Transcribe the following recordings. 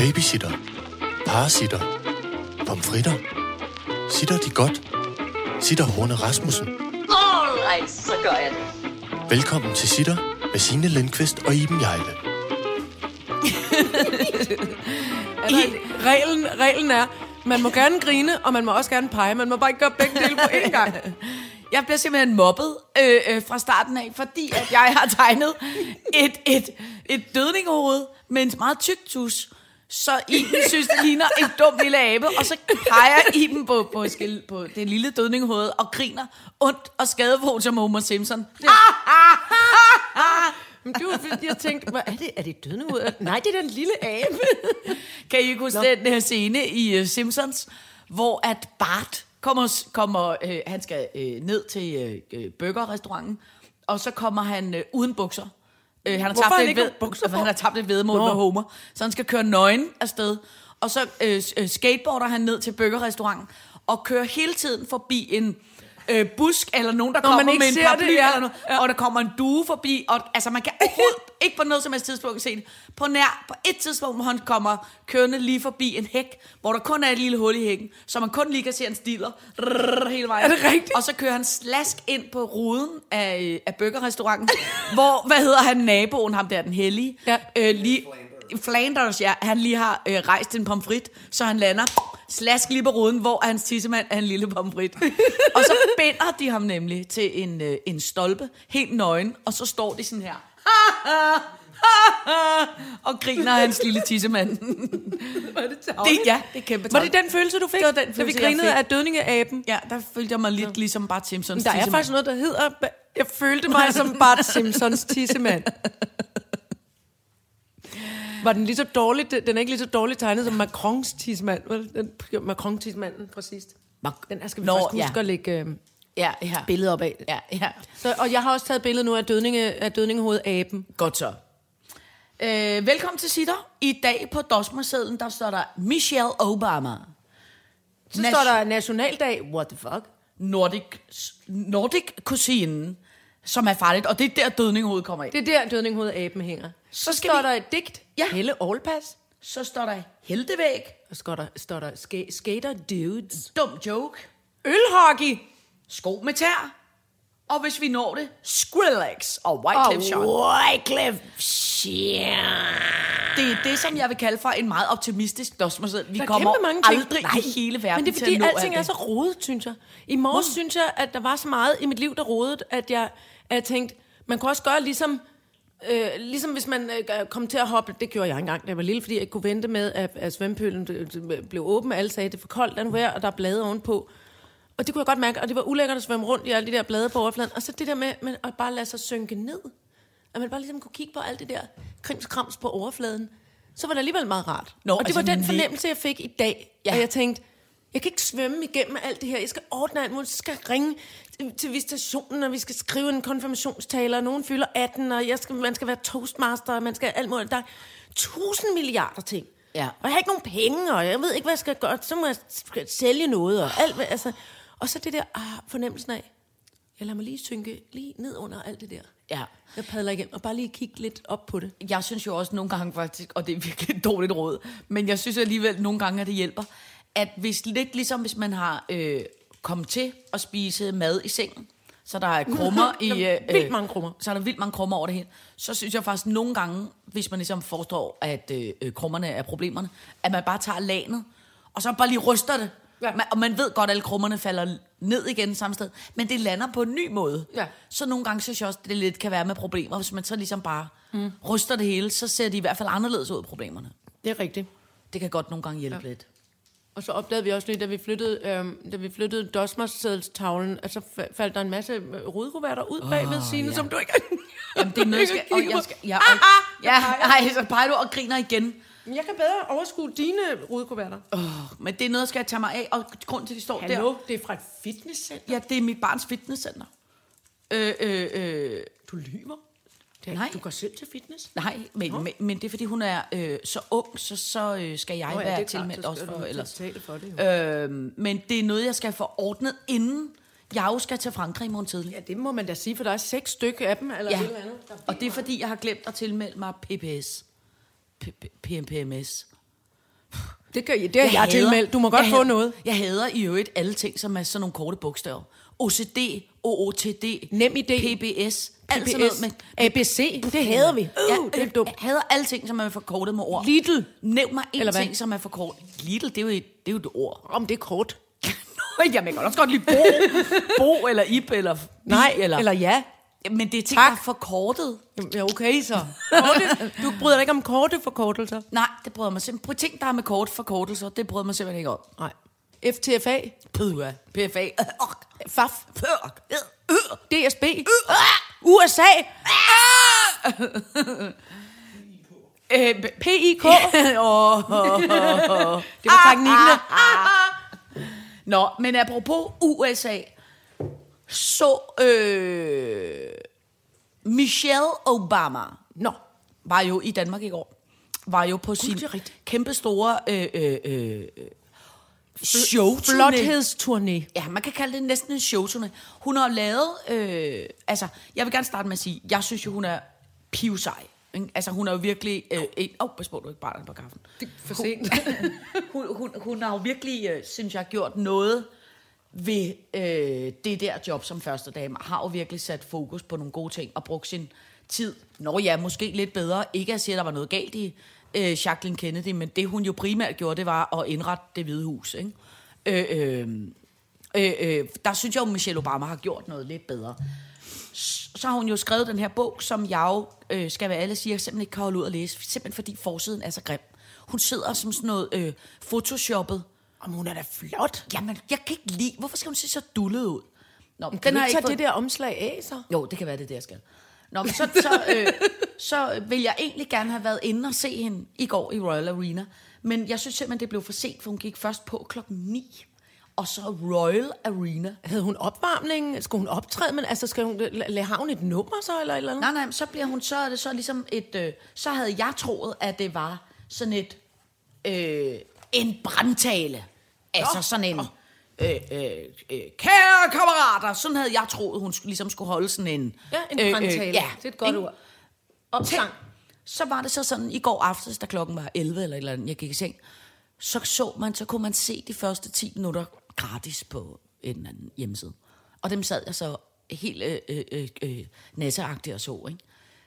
Babysitter. Parasitter. Pomfritter. Sitter de godt? Sitter Horne Rasmussen. Alright, så gør jeg det. Velkommen til Sitter med Signe Lindqvist og Iben Jejle. I, reglen, reglen er, man må gerne grine, og man må også gerne pege. Man må bare ikke gøre begge dele på én gang. Jeg bliver simpelthen mobbet øh, øh, fra starten af, fordi at jeg har tegnet et, et, et dødningehoved med en meget tyk tus. Så Iben synes, det ligner en dum lille abe, og så peger Iben på, på, skil, på det lille dødningehoved og griner ondt og skadefuld som Homer Simpson. Det, Men det var fordi, jeg tænkte, hvad er det? Er det ud? Nej, det er den lille abe. Kan I ikke huske den her scene i uh, Simpsons, hvor at Bart kommer, kommer øh, han skal øh, ned til øh, øh, burgerrestauranten, og så kommer han øh, uden bukser. Øh, han, har Hvorfor tabt han ikke ved, bukser på? han har tabt et vedmål Nå. med Homer, så han skal køre nøgen afsted. Og så øh, øh, skateboarder han ned til burgerrestauranten, og kører hele tiden forbi en øh, busk, eller nogen, der Når kommer med en paraply, det, ja. eller noget, Ja. og der kommer en due forbi, og altså man kan overhovedet ikke på noget som helst tidspunkt se det. På nær, på et tidspunkt, hvor han kommer kørende lige forbi en hæk, hvor der kun er et lille hul i hækken, så man kun lige kan se, at han stiler rrrr, hele vejen. Er det rigtigt? Og så kører han slask ind på ruden af, af burgerrestauranten, hvor, hvad hedder han, naboen, ham der, den hellige, Ja. øh, lige, Flanders, ja, han lige har øh, rejst en pomfrit, så han lander slask lige på ruden, hvor hans tissemand er en lille pomfrit. og så binder de ham nemlig til en, øh, en stolpe, helt nøgen, og så står de sådan her. og griner af hans lille tissemand. Var det det, ja, det er kæmpe Var det den følelse, du fik, Det var den da vi følelse, grinede af dødningeaben? Ja, der følte jeg mig lidt ligesom Bart Simpsons Men der er tissemand. faktisk noget, der hedder... Jeg følte mig som Bart Simpsons tissemand. Var den lige så dårligt? Den er ikke lige så dårligt tegnet som Macrons? Den, Macron tissemanden fra sidst. Den her skal vi Nå, faktisk huske ja. at lægge øh, Ja, ja. billeder op af. Ja, ja. Så, og jeg har også taget billede nu af, dødninge, af dødningehovedet aben. Godt så. Øh, velkommen til Sitter. I dag på dosmersedlen, der står der Michelle Obama. Så Nas- står der nationaldag. What the fuck? Nordic, Nordic kusinen, som er farligt, og det er der dødninghovedet kommer ind. Det er der, dødningehovedet aben hænger. Så skal står vi- der et digt. Ja. Helle Allpass. Så står der heltevæg, Og så står der, står der ska- skater dudes. dum joke, Ølhockey. sko med tær, og hvis vi når det, Skrillex og Wyclef Jean. Wyclef Jean. Det er det, som jeg vil kalde for en meget optimistisk dosmerseddel. Vi Der er kommer kæmpe mange ting. aldrig i hele verden Men det er til fordi, at nå alting alt er så rodet, synes jeg. I morges synes jeg, at der var så meget i mit liv, der rodede, at jeg, at jeg tænkte, man kunne også gøre ligesom, øh, ligesom hvis man øh, kom til at hoppe, det gjorde jeg engang, da jeg var lille, fordi jeg ikke kunne vente med, at, at svømmepølen øh, blev åben, alle sagde, det er for koldt, nu være, og der er blade ovenpå. Og det kunne jeg godt mærke, og det var ulækkert at svømme rundt i alle de der blade på overfladen. Og så det der med, med at bare lade sig synke ned. At man bare ligesom kunne kigge på alt det der krimskrams på overfladen. Så var det alligevel meget rart. Nå, og det var altså, den ne- fornemmelse, jeg fik i dag. Ja. Og jeg tænkte, jeg kan ikke svømme igennem alt det her. Jeg skal ordne alt muligt. Jeg skal ringe til, visitationen, og vi skal skrive en konfirmationstale, og nogen fylder 18, og jeg skal, man skal være toastmaster, og man skal alt muligt. Der er tusind milliarder ting. Ja. Og jeg har ikke nogen penge, og jeg ved ikke, hvad jeg skal gøre. Så må jeg sælge noget, og alt. Altså. Og så det der ah, fornemmelsen af, jeg lader mig lige synke lige ned under alt det der. Ja. Jeg padler igen, og bare lige kigge lidt op på det. jeg synes jo også nogle gange faktisk, og det er virkelig et dårligt råd, men jeg synes alligevel nogle gange, at det hjælper, at hvis lidt ligesom hvis man har øh, kommet til at spise mad i sengen, så der er krummer i... Der Øh, vildt mange krummer. Så er der vildt mange krummer over det hele. Så synes jeg faktisk nogle gange, hvis man ligesom forstår, at øh, øh, krummerne er problemerne, at man bare tager lanet, og så bare lige ryster det. Ja. Man, og man ved godt, at alle krummerne falder ned igen samme sted, men det lander på en ny måde. Ja. Så nogle gange synes jeg også, det lidt kan være med problemer. Hvis man så ligesom bare mm. ryster det hele, så ser de i hvert fald anderledes ud, problemerne. Det er rigtigt. Det kan godt nogle gange hjælpe ja. lidt. Og så opdagede vi også lige, da vi flyttede, øhm, da vi flyttede Dosmersedelstavlen, at så fa- faldt der en masse øh, rudekuverter ud bag ved sine, ja. som du ikke Jamen, det er noget, jeg skal... Og jeg skal ja, og, ja, ej, så peger du og griner igen. Jeg kan bedre overskue dine rudekuverter. Oh, men det er noget, jeg skal tage mig af, og grund til, at de står Hallo, der... det er fra et fitnesscenter. Ja, det er mit barns fitnesscenter. Øh, øh, øh, Du lyver. Det er, Nej. Du går selv til fitness? nej, men, men, men det er, fordi hun er øh, så ung, så, så øh, skal jeg Nå ja, være er tilmeldt så også for, betale for det, jo. Øhm, men det er noget, jeg skal få ordnet inden jeg jo skal til Frankrig i morgen tidlig. Ja, det må man da sige, for der er seks stykker af dem, eller Ja, et eller andet. Der er og det er fordi, jeg har glemt at tilmelde mig PPS. P- P- PMPMS. Det, kan, det har jeg, jeg tilmeldt. Du må godt jeg få noget. Jeg hader i øvrigt alle ting, som er sådan nogle korte bogstaver. OCD, OOTD, Nem idé. PBS, alt sådan noget med... ABC, det hader vi. Ja, Uh, det er dumt. Jeg hader alle ting, som er forkortet med ord. Lidl. Nævn mig en ting, som er forkortet. Lidl, det er jo et, det er jo et ord. Om det er kort. Jamen, jeg kan også godt lide Bo, Bo eller Ib eller Bi, Nej, eller... eller ja. Men det er ting, Tak. der er forkortet. Jamen, Ja, okay så. Korte, du bryder dig ikke om korte forkortelser? Nej, det bryder mig simpelthen. Ting, der har med kort forkortelser, det bryder mig simpelthen ikke om. Nej. FTFA, Pødua, PFA, FAF, Fuck. DSB, USA, Øh, PIK. Det var teknikkene. Nå, men apropos USA, så øh, Michelle Obama Nå, var jo i Danmark i går. Var jo på sin kæmpe store øh, øh, øh, show flothedsturné. Ja, man kan kalde det næsten en showturné. Hun har lavet, øh, altså, jeg vil gerne starte med at sige, jeg synes jo, hun er pivsej. ikke? Altså, hun er jo virkelig øh, en... Oh, pas på, du ikke brænder på kaffen. Det er for sent. hun, hun, hun har jo virkelig, øh, synes jeg, gjort noget ved øh, det der job som første dame. Har jo virkelig sat fokus på nogle gode ting og brugt sin tid. Nå ja, måske lidt bedre. Ikke at sige, at der var noget galt i øh, Jacqueline Kennedy, men det hun jo primært gjorde, det var at indrette det hvide hus. Ikke? Øh, øh, øh, øh, der synes jeg jo, Michelle Obama har gjort noget lidt bedre. Så har hun jo skrevet den her bog, som jeg jo, øh, skal være alle siger, simpelthen ikke kan holde ud at læse. Simpelthen fordi forsiden er så grim. Hun sidder som sådan noget øh, photoshoppet. Om hun er da flot. Jamen, jeg kan ikke lide... Hvorfor skal hun se så dullet ud? Nå, Kan du har ikke tage fået- det der omslag af, så? Jo, det kan være, det er det, jeg skal. Nå, men så, så, øh, så vil jeg egentlig gerne have været inde og se hende i går i Royal Arena. Men jeg synes simpelthen, det blev for sent, for hun gik først på klokken 9. Og så Royal Arena. Havde hun opvarmning? Skulle hun optræde? Men altså, skal hun, la- la- har hun et nummer så, eller eller andet? Nej, nej, så bliver hun, så er det så ligesom et, øh, så havde jeg troet, at det var sådan et, øh, en brandtale. Altså sådan en, øh, øh, øh, kære kammerater, sådan havde jeg troet, hun ligesom skulle holde sådan en... Ja, en brandtale. ja, Det er et godt ikke? ord. Opsang. Så var det så sådan, i går aftes, da klokken var 11 eller eller andet, jeg gik i seng, så så man, så kunne man se de første 10 minutter gratis på en eller anden hjemmeside. Og dem sad jeg så helt øh, øh, øh, øh, nasseagtigt og så, ikke?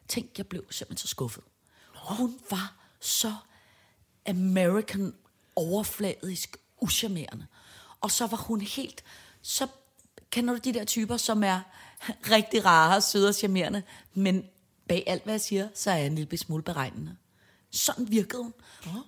Tænk, jeg blev simpelthen så skuffet. Hun var så American overfladisk uschammerende. Og så var hun helt, så kender du de der typer, som er rigtig rare, søde og charmerende, men bag alt, hvad jeg siger, så er jeg en lille smule beregnende. Sådan virkede hun.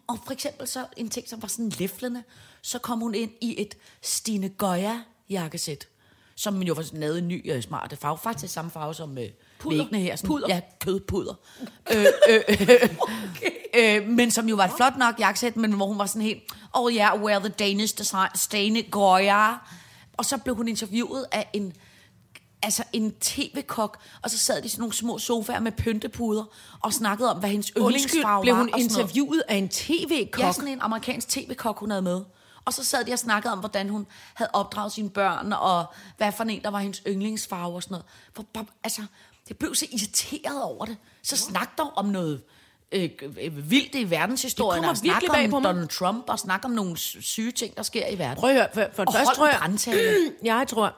Og for eksempel så en ting, som var sådan læflende, så kom hun ind i et Stine Goya jakkesæt, som jo var lavet en ny øh, smart farve, faktisk samme farve som øh, væggene her. Sådan, Pudder. Ja, kødpuder. øh, øh, øh, øh, men som jo var et flot nok jakkesæt, men hvor hun var sådan helt, oh yeah, wear the Danish design, Stine Goya. Og så blev hun interviewet af en altså en tv-kok, og så sad de sådan nogle små sofaer med pyntepuder, og snakkede om, hvad hendes yndlingsfarve Undskyld, blev var. hun interviewet af en tv-kok? Ja, sådan en amerikansk tv-kok, hun havde med. Og så sad de og snakkede om, hvordan hun havde opdraget sine børn, og hvad for en, der var hendes yndlingsfarve og sådan noget. For, altså, jeg blev så irriteret over det. Så snak dog om noget øh, øh, vildt i verdenshistorien, Det kommer og snak om på mig. Donald Trump, og snak om nogle sy- syge ting, der sker i verden. Prøv at høre, for, for det Og første hold tror jeg, brandtale. jeg tror,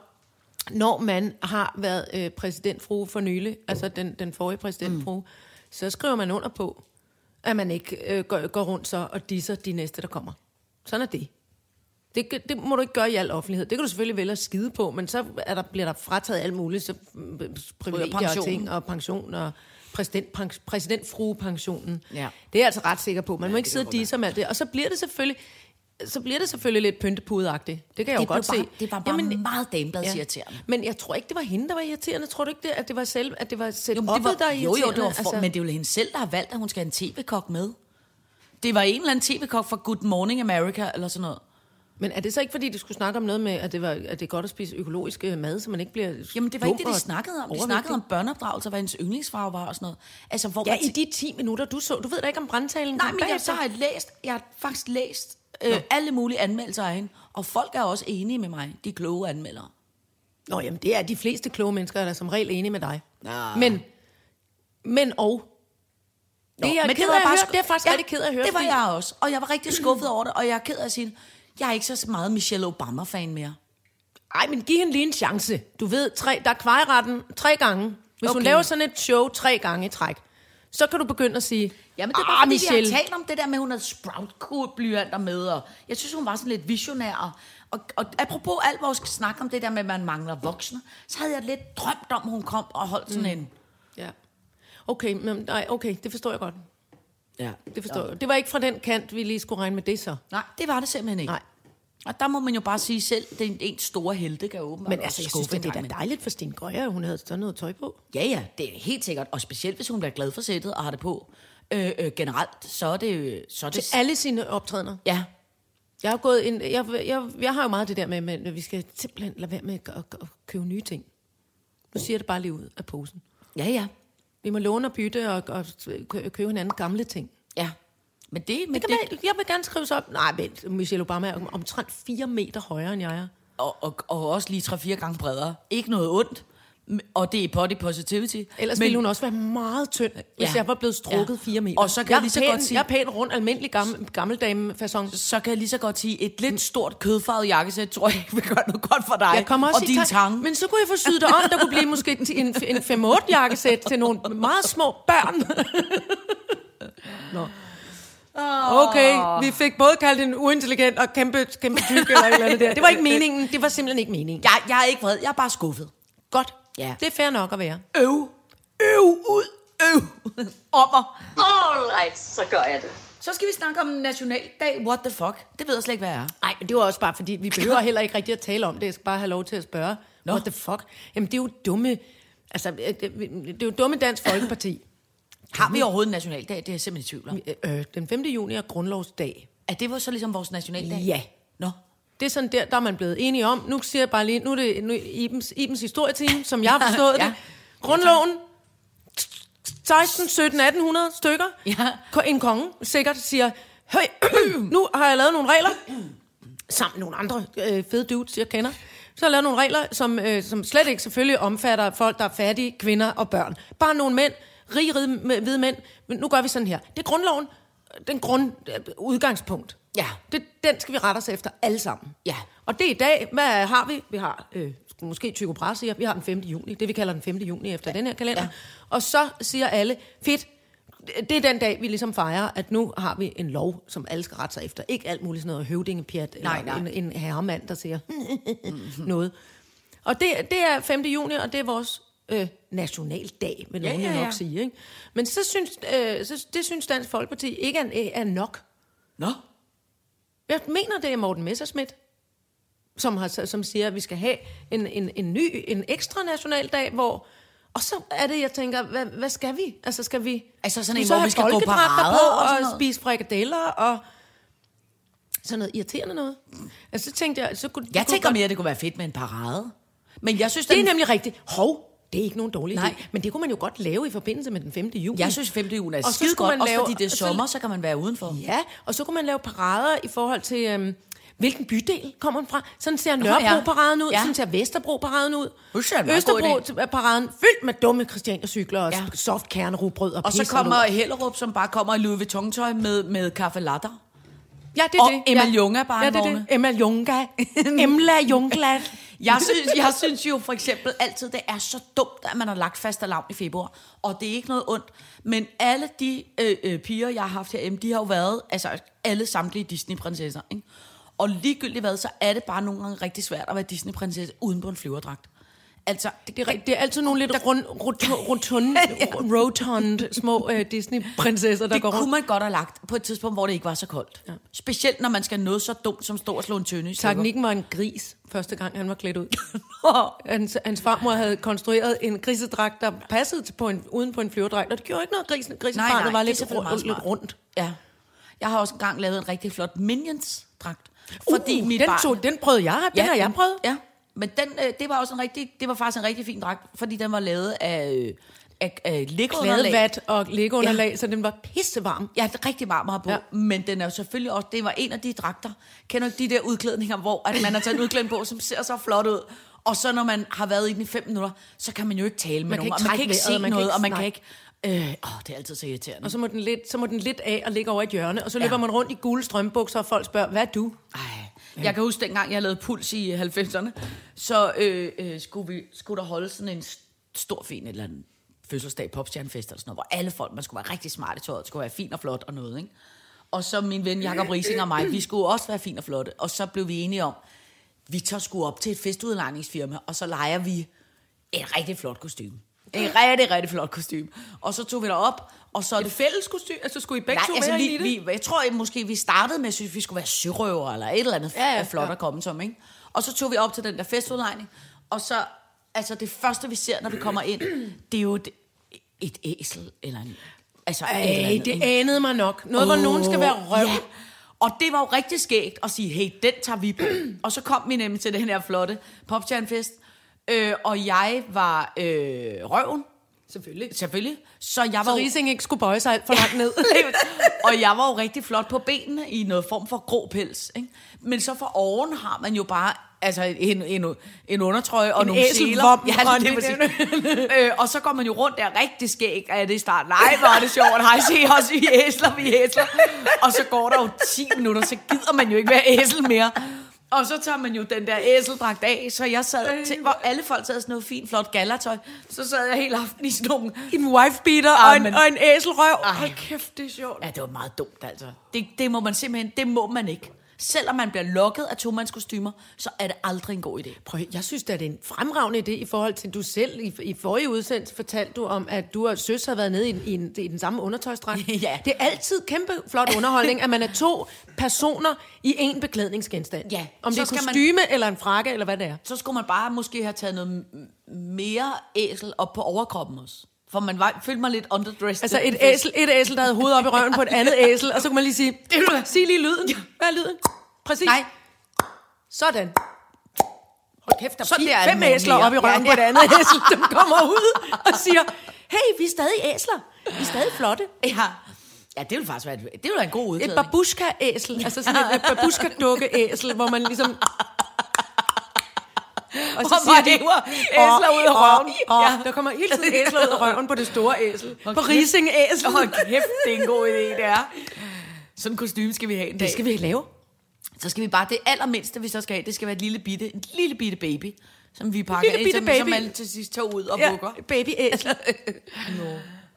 når man har været øh, præsidentfrue for nylig, altså den, den forrige præsidentfrue, mm. så skriver man under på, at man ikke øh, går, går rundt så og disser de næste, der kommer. Sådan er det. Det, det må du ikke gøre i al offentlighed. Det kan du selvfølgelig vælge at skide på, men så er der, bliver der frataget alt muligt, så mm, privilegier og ting, og pension og præsident, pens- præsidentfruepensionen. Ja. Det er jeg altså ret sikker på. Man må ikke sidde og disse med alt det. Og så bliver det selvfølgelig, så bliver det selvfølgelig lidt pyntepudagtigt. Det kan jeg Det jo godt bare- se. det var bare meget damebladsirriterende. Men jeg tror ikke, det var hende, der var irriterende. Tror du ikke, det, at det var selv, at det var set Jo, det var, der er jo, jo, det var for, altså, men det er jo hende selv, der har valgt, at hun skal have en tv-kok med. Det var en eller anden tv-kok fra Good Morning America, eller sådan noget. Men er det så ikke, fordi de skulle snakke om noget med, at det, var, at det er godt at spise økologisk øh, mad, så man ikke bliver Jamen, det var ikke det, de snakkede om. De snakkede om børneopdragelse, hvad hendes yndlingsfarve var og sådan noget. Altså, hvor Ja, man i de 10 minutter, du så. Du ved da ikke, om brandtalen Nej, men jeg, så har jeg læst, jeg har faktisk læst øh, alle mulige anmeldelser af hende, og folk er også enige med mig, de kloge anmeldere. Nå, jamen, det er de fleste kloge mennesker, der er som regel enige med dig. Nå. Men, men og, Det er jeg men ked var af at bare høre. sku- Det er jeg faktisk rigtig ked af at høre, Det var fordi- jeg også, og jeg var rigtig skuffet over det, og jeg er ked af at sige, jeg er ikke så meget Michelle Obama-fan mere. Ej, men giv hende lige en chance. Du ved, tre, der er kvejeretten tre gange. Hvis okay. hun laver sådan et show tre gange i træk, så kan du begynde at sige, Jamen, det er "Ah, bare fordi, Michelle. vi har talt om det der med, at hun havde sprout-blyanter med, og jeg synes, hun var sådan lidt visionær. Og, og, apropos alt vores snak om det der med, at man mangler voksne, så havde jeg lidt drømt om, at hun kom og holdt sådan en... Ja. Okay, men, nej, okay, det forstår jeg godt. Ja, Det forstår jeg. Det var ikke fra den kant, vi lige skulle regne med det så. Nej, det var det simpelthen ikke. Nej. Og der må man jo bare sige selv, det er en store helte, kan åbenbart Men altså, jeg synes, det en er da dejligt for Sten Grøger, at hun havde sådan noget tøj på. Ja, ja, det er helt sikkert. Og specielt, hvis hun bliver glad for sættet og har det på øh, øh, generelt, så er det... Så er det Til alle sine optrædener. ja, Jeg har, gået ind, jeg, jeg, jeg har jo meget det der med, at vi skal simpelthen lade være med at, at, at købe nye ting. Nu siger jeg det bare lige ud af posen. ja, ja, Vi må låne og bytte og, og kø- købe hinanden gamle ting. ja. Men det, men Det det, kan være, jeg vil gerne skrive så op. Nej, men Michelle Obama er om- omtrent 4 meter højere, end jeg er. og, og, og også lige 3-4 gange bredere. Ikke noget ondt, og det er body positivity. Ellers men, ville hun også være meget tynd, hvis Ja. jeg var blevet strukket Ja. 4 meter. Og så kan jeg, jeg lige så pæn, godt sige- Jeg er pæn rundt, almindelig gammel, gammeldame fasong. så kan jeg lige så godt sige, et lidt stort kødfarvet jakkesæt, tror jeg ikke vil gøre noget godt for dig. Jeg kommer også og din tange. Men så kunne jeg få syet det om. Der kunne blive måske en, en 5-8 jakkesæt til nogle meget små børn. Nå. Okay, vi fik både kaldt en uintelligent og kæmpe, kæmpe tyk eller et eller andet der. Det var ikke meningen. Det var simpelthen ikke meningen. Jeg, jeg er ikke vred, jeg er bare skuffet. Godt. Ja. Det er fair nok at være. Øv, øv ud, øv. Om mig. All right, så gør jeg det. Så skal vi snakke om nationaldag. What the fuck? Det ved jeg slet ikke, hvad jeg er. Nej, men det var også bare, fordi vi behøver heller ikke rigtig at tale om det. Jeg skal bare have lov til at spørge. Nå. What the fuck? Jamen, det er jo dumme... Altså, øh, det, det er jo dumme Dansk Folkeparti. Har vi overhovedet en nationaldag? Det er jeg simpelthen i tvivl om. Øh, den 5. juni er grundlovsdag. Er det var så ligesom vores nationaldag? Ja. Nå. Det er sådan der, der er man blevet enige om. Nu siger jeg bare lige, nu er det nu Ibens, Ibens historietime, som jeg har forstået Ja. det. Grundloven, 16, 17, 1800 stykker. Ja. En konge sikkert siger, høj, nu har jeg lavet nogle regler, sammen med nogle andre øh, fede dudes, jeg kender. Så har jeg lavet nogle regler, som, øh, som slet ikke selvfølgelig omfatter folk, der er fattige, kvinder og børn. Bare nogle mænd, rige, rige hvide mænd. Men nu gør vi sådan her. Det er grundloven, den grund, øh, udgangspunkt. Ja. Det, den skal vi rette os efter alle sammen. Ja. Og det er i dag, hvad har vi? Vi har øh, måske Tycho Brahe siger, vi har den 5. juni, det vi kalder den 5. juni efter ja. den her kalender. Ja. Og så siger alle, fedt, det er den dag, vi ligesom fejrer, at nu har vi en lov, som alle skal rette sig efter. Ikke alt muligt sådan noget høvdingepjat, Nej, eller nej. En, en herremand, der siger noget. Og det, det er 5. juni, og det er vores øh, nationaldag, vil Ja, nogen ja, ja, nok sige. Ikke? Men så synes, øh, så, det synes Dansk Folkeparti ikke er, er nok. Nå. Jeg mener, det er Morten Messerschmidt, som, har, som siger, at vi skal have en, en, en ny, en ekstra nationaldag, hvor... Og så er det, jeg tænker, hvad, hvad skal vi? Altså, skal vi... Altså sådan en, så hvor vi skal gå parader på og og, noget? spise frikadeller og sådan noget irriterende noget. Altså, så tænkte jeg... Så kunne, Jeg kunne tænker godt- mere, at det kunne være fedt med en parade. Men jeg synes, Det er den, nemlig rigtigt. Hov, det er ikke nogen dårlig Nej. idé. Men det kunne man jo godt lave i forbindelse med den 5. juni. jeg synes 5. juni er Og så skide godt, man også lave- fordi det er så- sommer, så kan man være udenfor. Ja, og så kunne man lave parader i forhold til, øhm, hvilken bydel kommer man fra. Sådan ser. Nørrebro-paraden ud, Ja. sådan ser Vesterbro-paraden ud. Østerbro-paraden fyldt med dumme Christiania-cykler og Ja. ja. soft kernerugbrød og Og så kommer. Hellerup, som bare kommer i Louis Vuitton-tøj med, med kaffe latter. Ja, det er og det. Emma ja. Junga bare Ja, det er det. Emma Junga. Emla Jungla. Jeg synes, jeg synes jo for eksempel altid, det er så dumt, at man har lagt fast alarm i februar. Og det er ikke noget ondt. Men alle de øh, øh, piger, jeg har haft herhjemme, de har jo været, altså alle samtlige Disney-prinsesser. Ikke? Og ligegyldigt hvad, så er det bare nogle gange rigtig svært at være Disney-prinsesse uden på en flyverdragt. Altså, Det er, rig- det er altid nogle lidt rund, rund, rotund, rotund små øh, Disney-prinsesser, der det går kunne rundt. man godt have lagt på et tidspunkt, hvor det ikke var så koldt. Ja. Specielt når man skal noget så dumt som stå og slå en tønde i. Teknikken var en gris, første gang han var klædt ud. hans, hans farmor havde konstrueret en grisedragt, der passede til på en, uden på en flyverdragt, og det gjorde ikke noget. Grisen, grisebarnet var det er lidt, selvfølgelig meget rund, lidt rundt. Ja. Jeg har også engang lavet en rigtig flot Minions-dragt. Fordi uh, mit den, barn... tog, den prøvede jeg, den har jeg prøvet. Ja, men den, øh, det var også en rigtig, det var faktisk en rigtig fin dragt, fordi den var lavet af, øh, af, af Lego-underlag. Kladevat og Lego-underlag, ja. så den var pissevarm. Ja, er rigtig varm at på, ja. Ja. men den er jo selvfølgelig også, det var en af de dragter. Kender du de der udklædninger, hvor at man har taget en udklædning på, som ser så flot ud, og så når man har været i den i fem minutter, så kan man jo ikke tale med Man nogen, og man kan ikke se noget, ikke- og man kan ikke... Øh, åh, det er altid så irriterende. Og så må den lidt, så må den lidt af og ligge over et hjørne, og så løber man rundt i gule strømbukser, og folk spørger, hvad er du? Ej, jeg kan huske dengang, jeg lavede Puls i 90'erne, så øh, øh, skulle, vi, skulle der holde sådan en st- stor, fin eller anden fødselsdag, popstjernefest eller sådan noget, hvor alle folk, man skulle være rigtig smart i tøjet, skulle være fint og flot og noget, ikke? Og så min ven Jakob Rising og mig, vi skulle også være fint og flotte, og så blev vi enige om, vi tager sgu op til et festudlejningsfirma, og så leger vi et rigtig flot kostume. En rigtig, rigtig flot kostume. Og så tog vi derop, og så... Et fælles kostume? Altså, skulle I begge Nej, to altså være vi, i det? vi, jeg tror at måske, vi startede med, at vi skulle være sørøver, eller et eller andet Ja, ja, flot ja. at komme som, ikke? Og så tog vi op til den der festudlejning, og så, altså det første, vi ser, når vi kommer ind, det er jo et, et æsel, eller en, altså et eller Ej, andet, det ikke? anede mig nok. Noget, hvor nogen skal være røv. Ja. Og det var jo rigtig skægt at sige, hey, den tager vi på. og så kom vi nemlig til den her flotte popstjernefest, øh, og jeg var øh, røven, Selvfølgelig. selvfølgelig. Så jeg var Så Rising ikke skulle bøje sig alt for langt ned. og jeg var jo rigtig flot på benene i noget form for grå pels. Ikke? Men så for oven har man jo bare altså en, en, en undertrøje og En nogle seler. Ja, det er præcis. øh, og så går man jo rundt der rigtig skæg af det i starten. Nej, er det sjovt. Hej, se os, vi er æsler, vi er æsler. Og så går der jo 10 minutter, så gider man jo ikke være æsel mere. Og så tager man jo den der æseldragt af, så jeg sad til, hvor alle folk sad sådan noget fint, flot gallertøj. Så sad jeg hele aften i sådan nogle En wifebeater og, en, og en æselrøv. Ej. Hold kæft, det er sjovt. Ja, det var meget dumt, altså. Det, det må man simpelthen, det må man ikke. Selvom man bliver lokket af tomandskostymer, så er det aldrig en god idé. Prøv, jeg synes, det er en fremragende idé i forhold til, du selv i, i forrige udsendelse fortalte du om, at du og søs har været nede i, i, en, i den samme undertøjsdragt. Ja. Det er altid kæmpe flot underholdning, at man er to personer i en beklædningsgenstand. Ja, Om det så er skal man- kostyme eller en frakke, eller hvad det er. Så skulle man bare måske have taget noget mere æsel op på overkroppen også. For man var, følte mig lidt underdressed. Altså et æsel, et æsel, der havde hovedet op i røven på et andet æsel, og så kunne man lige sige, sig lige lyden. Hvad er lyden? Præcis. Nej, Sådan. Hold kæft, der Så er det er fire, fem æsler op i røven Ja, på et andet æsel, som kommer ud og siger, hey, vi er stadig æsler. Vi er stadig flotte. ja. Ja, det ville faktisk være, det ville være en god Et udklædning. babushka-æsel, altså sådan et, et babushka-dukke-æsel, hvor man ligesom... Og Hvor man hæver æsler ud af røven. Og, Ja. der kommer hele tiden æsler ud af røven på det store æsel. På kæft. rising-æsel. Hold kæft, det er en god idé, det er. Sådan en kostume skal vi have en dag. Det skal vi lave. Så skal vi bare, det allermindste, vi så skal have, det skal være et lille bitte, en lille bitte baby, som vi pakker Lille ind, som, baby. som man til sidst tager ud og Ja, bukker. baby-æsel.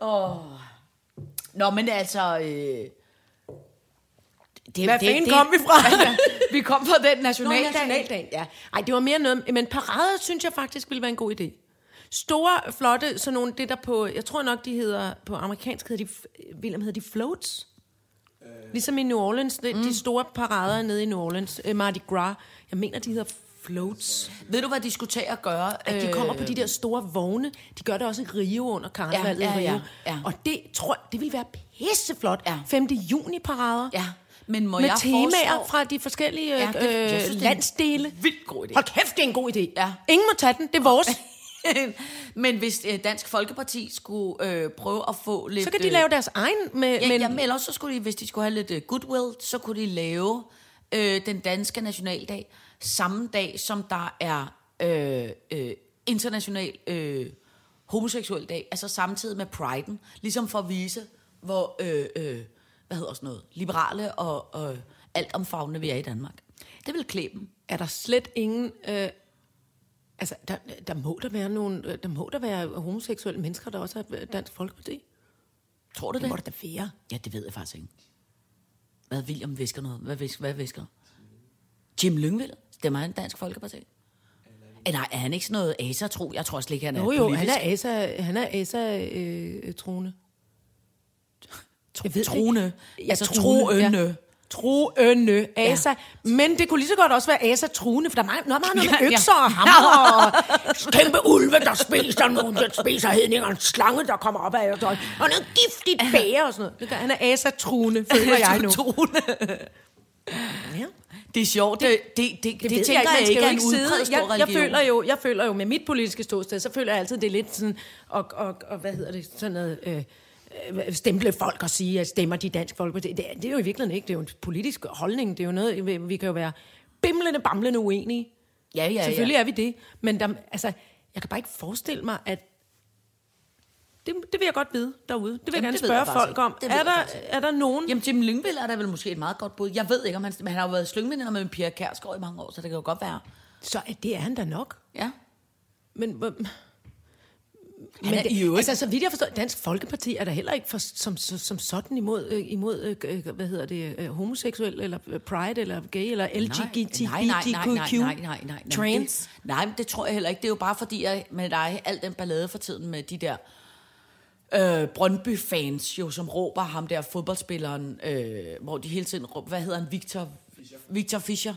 Nå, men altså... Øh, det, Hvad fanden kom vi fra? vi kom fra den Nå, nationaldag. ja. Ej, det var mere noget, men parader synes jeg faktisk ville være en god idé. Store, flotte, sådan nogle, det der på, jeg tror nok, de hedder, på amerikansk hedder de, William hedder de floats. Ligesom i New Orleans, de, mm. de store parader nede i New Orleans, uh, Mardi Gras, jeg mener, de hedder floats. Ved du, hvad de skulle tage at gøre? At de kommer på de der store vogne. De gør det også i Rio under karnevalet Ja, ja, i Rio. ja, ja. Og det tror jeg, det vil være pisseflot. Ja. 5. juni parader. Ja, men må Med jeg temaer foreslå- fra de forskellige Ja, ja, det- jeg øh, synes, det er en landsdele. vildt god idé. Hold kæft, det er en god idé. Ja. Ingen må tage den, det er vores. men hvis øh, Dansk Folkeparti skulle øh, prøve at få lidt... Så kan de øh, lave deres egen med... Ja, men, jamen, ellers så skulle de, hvis de skulle have lidt uh, goodwill, så kunne de lave øh, den danske nationaldag samme dag, som der er øh, øh, international øh, homoseksuel dag, altså samtidig med priden, ligesom for at vise, hvor, øh, øh, hvad hedder sådan noget, liberale og, og alt omfavnende vi er i Danmark. Det vil klæbe dem. er der slet ingen... Øh, altså, der, der, må der, være nogle, øh, der må der være homoseksuelle mennesker, der også er øh, dansk folkeparti. Tror du Det det? må der da være. Ja, det ved jeg faktisk ikke. Hvad William visker noget? Hvad visker? Hvad visker? Jim Lyngvild? Stemmer han Dansk Folkeparti? Eh, nej, er han ikke sådan noget asa-tro? Jeg tror slet ikke, han er Jo, jo, politisk. han er ASA, han er ASA øh, troende. Jeg ved det Troende. ikke. Altså troende. Ja. Troende, ASA. Ja. Men det kunne lige så godt også være ASA truende, for der er meget, noget, meget noget med Ja, ja. økser og hammer og kæmpe ulve, der spiser nogen, der spiser hedninger, en slange, der kommer op af og og noget giftigt bære og sådan noget. Det gør- Han er ASA truende, føler jeg nu. Troende. Ja. Det er sjovt. Det, det, det, det, det ved tænker jeg, Man skal ikke er en udpræget stor jeg, jeg, føler jo, jeg føler jo med mit politiske ståsted, så føler jeg altid, det er lidt sådan, og, og, og hvad hedder det, sådan noget, øh, stemple folk og sige, at stemmer de dansk folkeparti. Det, det er jo i virkeligheden ikke, det er jo en politisk holdning, det er jo noget, vi, kan jo være bimlende, bamlende uenige. Ja, ja, Selvfølgelig ja. er vi det, men der, altså, jeg kan bare ikke forestille mig, at Det, det vil jeg godt vide derude. Det vil Jamen, jeg gerne jeg spørge faktisk folk om. ikke. Ved Er jeg der, er der nogen... Jamen, Jim Lyngvild er der vel måske et meget godt bud. Jeg ved ikke, om han, men han har jo været slyngveninder med Pia Kærsgaard i mange år, så det kan jo godt være. Så det er han da nok. Ja. Men, men det, i. Altså, så vidt jeg forstår, Dansk Folkeparti er der heller ikke for, som, som, som sådan imod, øh, imod øh, øh, hvad hedder det, øh, homoseksuel, eller øh, pride, eller gay, eller LGBTQ, trans. Nej, det tror jeg heller ikke. Det er jo bare fordi, at med dig, al den ballade for tiden med de der øh, Brøndby-fans, jo, som råber ham der fodboldspilleren, øh, hvor de hele tiden råber, hvad hedder han, Victor Fischer. Victor Fischer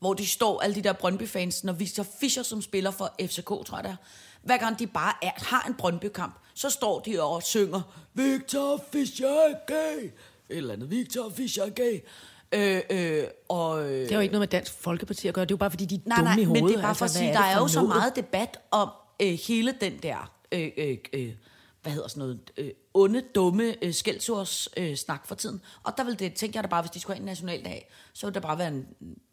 hvor de står, alle de der Brøndby-fans, når Victor Fischer, som spiller for FCK, tror jeg der, hver gang de bare er, har en Brøndby-kamp, så står de og synger, Victor Fischer er gay, eller andet, Victor Fischer er gay. Øh, øh, og, øh, Det har jo ikke noget med Dansk Folkeparti at gøre. Det er jo bare, fordi de er Nej, dumme nej, i hovedet. men det er bare for at sige, er der er for jo så meget debat om øh, hele den der, øh, øh, øh, hvad hedder sådan noget, øh, onde, dumme øh, skældsords øh, snak for tiden. Og der vil det, tænker jeg da bare, hvis de skulle have en nationaldag, så ville det bare være en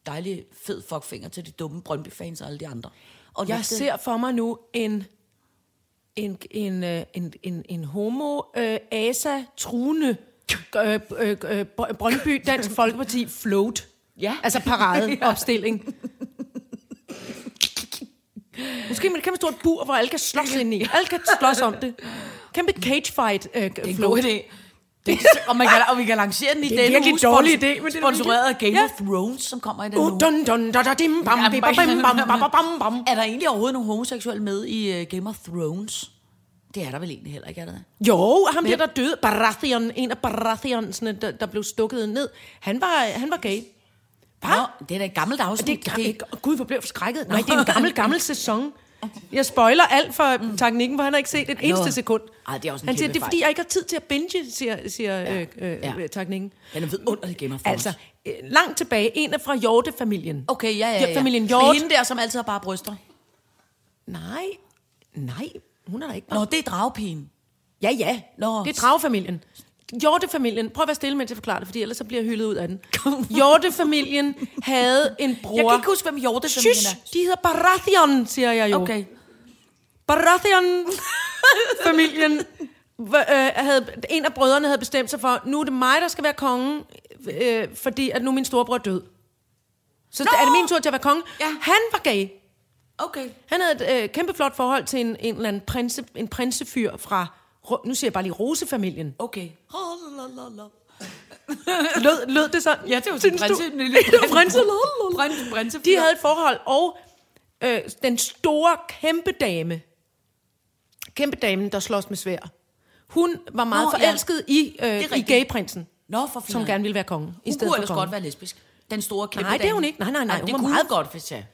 dejlig fed fuckfinger til de dumme Brøndby-fans og alle de andre. Og Jeg ser for mig nu en en, en, øh, en, en, en homo øh, asa truende øh, øh, øh, Br- Brøndby Dansk Folkeparti float. Ja. Altså paradeopstilling. Måske med et kæmpe stort bur, hvor alle kan slås ind i. Alle kan slås om det. Kæmpe cage fight øh, Det er en float. god idé. Det, og, man kan, og vi kan lancere den i er en denne virkelig dårlig idé, men det er sponsoreret af Game Ja. of Thrones, som kommer i den Uh, uge. dun, dun, da, da, dim, bam, bim, bam, bim, bam, bam, bam, bam, bam. Er der egentlig overhovedet nogen homoseksuelle med i uh, Game of Thrones? Det er der vel egentlig heller ikke, er der det? Jo, ham der, der døde, Baratheon, en af Baratheonsene, der, der blev stukket ned, han var, han var gay. Hvad? Nå, det er da et gammelt afsnit. Det er, det er, Gud, hvor blev jeg forskrækket. Nej, det er en gammel, gammel sæson. Jeg spoiler alt for mm. teknikken, for han har ikke set et eneste sekund. Ej, det er også en han siger, det er fordi, jeg ikke har tid til at binge, siger, siger ja. øh, øh, ja. teknikken. Den er vidunderlig of Thrones. Altså, øh, langt tilbage, en er fra Hjorte-familien. okay, ja, ja, ja. Familien er Hjort. hende der, som altid har bare bryster. Nej, nej, hun er der ikke. Nå, det er dragpigen. Ja, ja. Nå. Det er dragfamilien. Hjortefamilien, prøv at være stille, mens jeg forklarer det, fordi ellers så bliver jeg hyldet ud af den. Hjortefamilien havde en bror. Jeg kan ikke huske, hvem Hjorte-familien Shush, er. de hedder Baratheon, siger jeg jo. Okay. Baratheon-familien øh, havde, en af brødrene havde bestemt sig for, nu er det mig, der skal være konge, øh, fordi at nu er min storebror død. Så Nå! er det min tur til at være konge. Ja. Han var gay. Okay. Han havde et øh, kæmpe flot forhold til en, en eller anden prinse, en prinsefyr fra, nu siger jeg bare lige Rosefamilien. Okay. Lød, lød det sådan? Ja, det var sådan du? prinse- lille- prinse. Prins, prinsefyr. De havde et forhold, og øh, den store kæmpe dame, kæmpe dame, der slås med svær, hun var meget Nå, Nå, ja. forelsket i, øh, i gayprinsen, Nå, for som gerne ville være konge. i Hun stedet kunne for ellers konge. godt være lesbisk. Den store kæmpe Nej, det er hun ikke. Nej, nej, nej, Ej, hun det var kunne meget- godt, hvis jeg...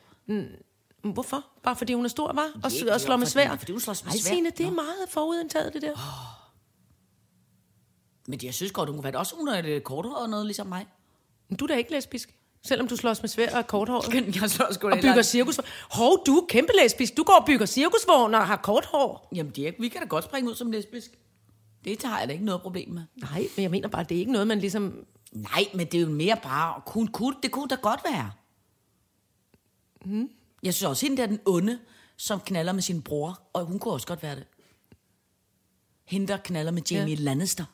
Hvorfor? Bare fordi hun er stor, var? Og, Ikke, og slår med svær? fordi hun slås med Ej, sværd. Signe, det er Nå. meget forudindtaget, det der. Men jeg synes godt, hun kunne være også hun er lidt korthåret og noget, ligesom mig. Men du er da ikke lesbisk. Selvom du slås med svær og korthåret. Jeg slår sgu Og bygger cirkusvogn. Hov, du er kæmpe lesbisk. Du går og bygger cirkusvogn og har kort hår. Jamen, det er, vi kan da godt springe ud som lesbisk. Det har jeg da ikke noget problem med. Nej, men jeg mener bare, det er ikke noget, man ligesom... Nej, men det er jo mere bare... Kun, kun, det kunne da godt være. Mm. Jeg synes også, hende der er den onde, som knaller med sin bror. Og hun kunne også godt være det. Hende, der knaller med Jamie ja. Lannister.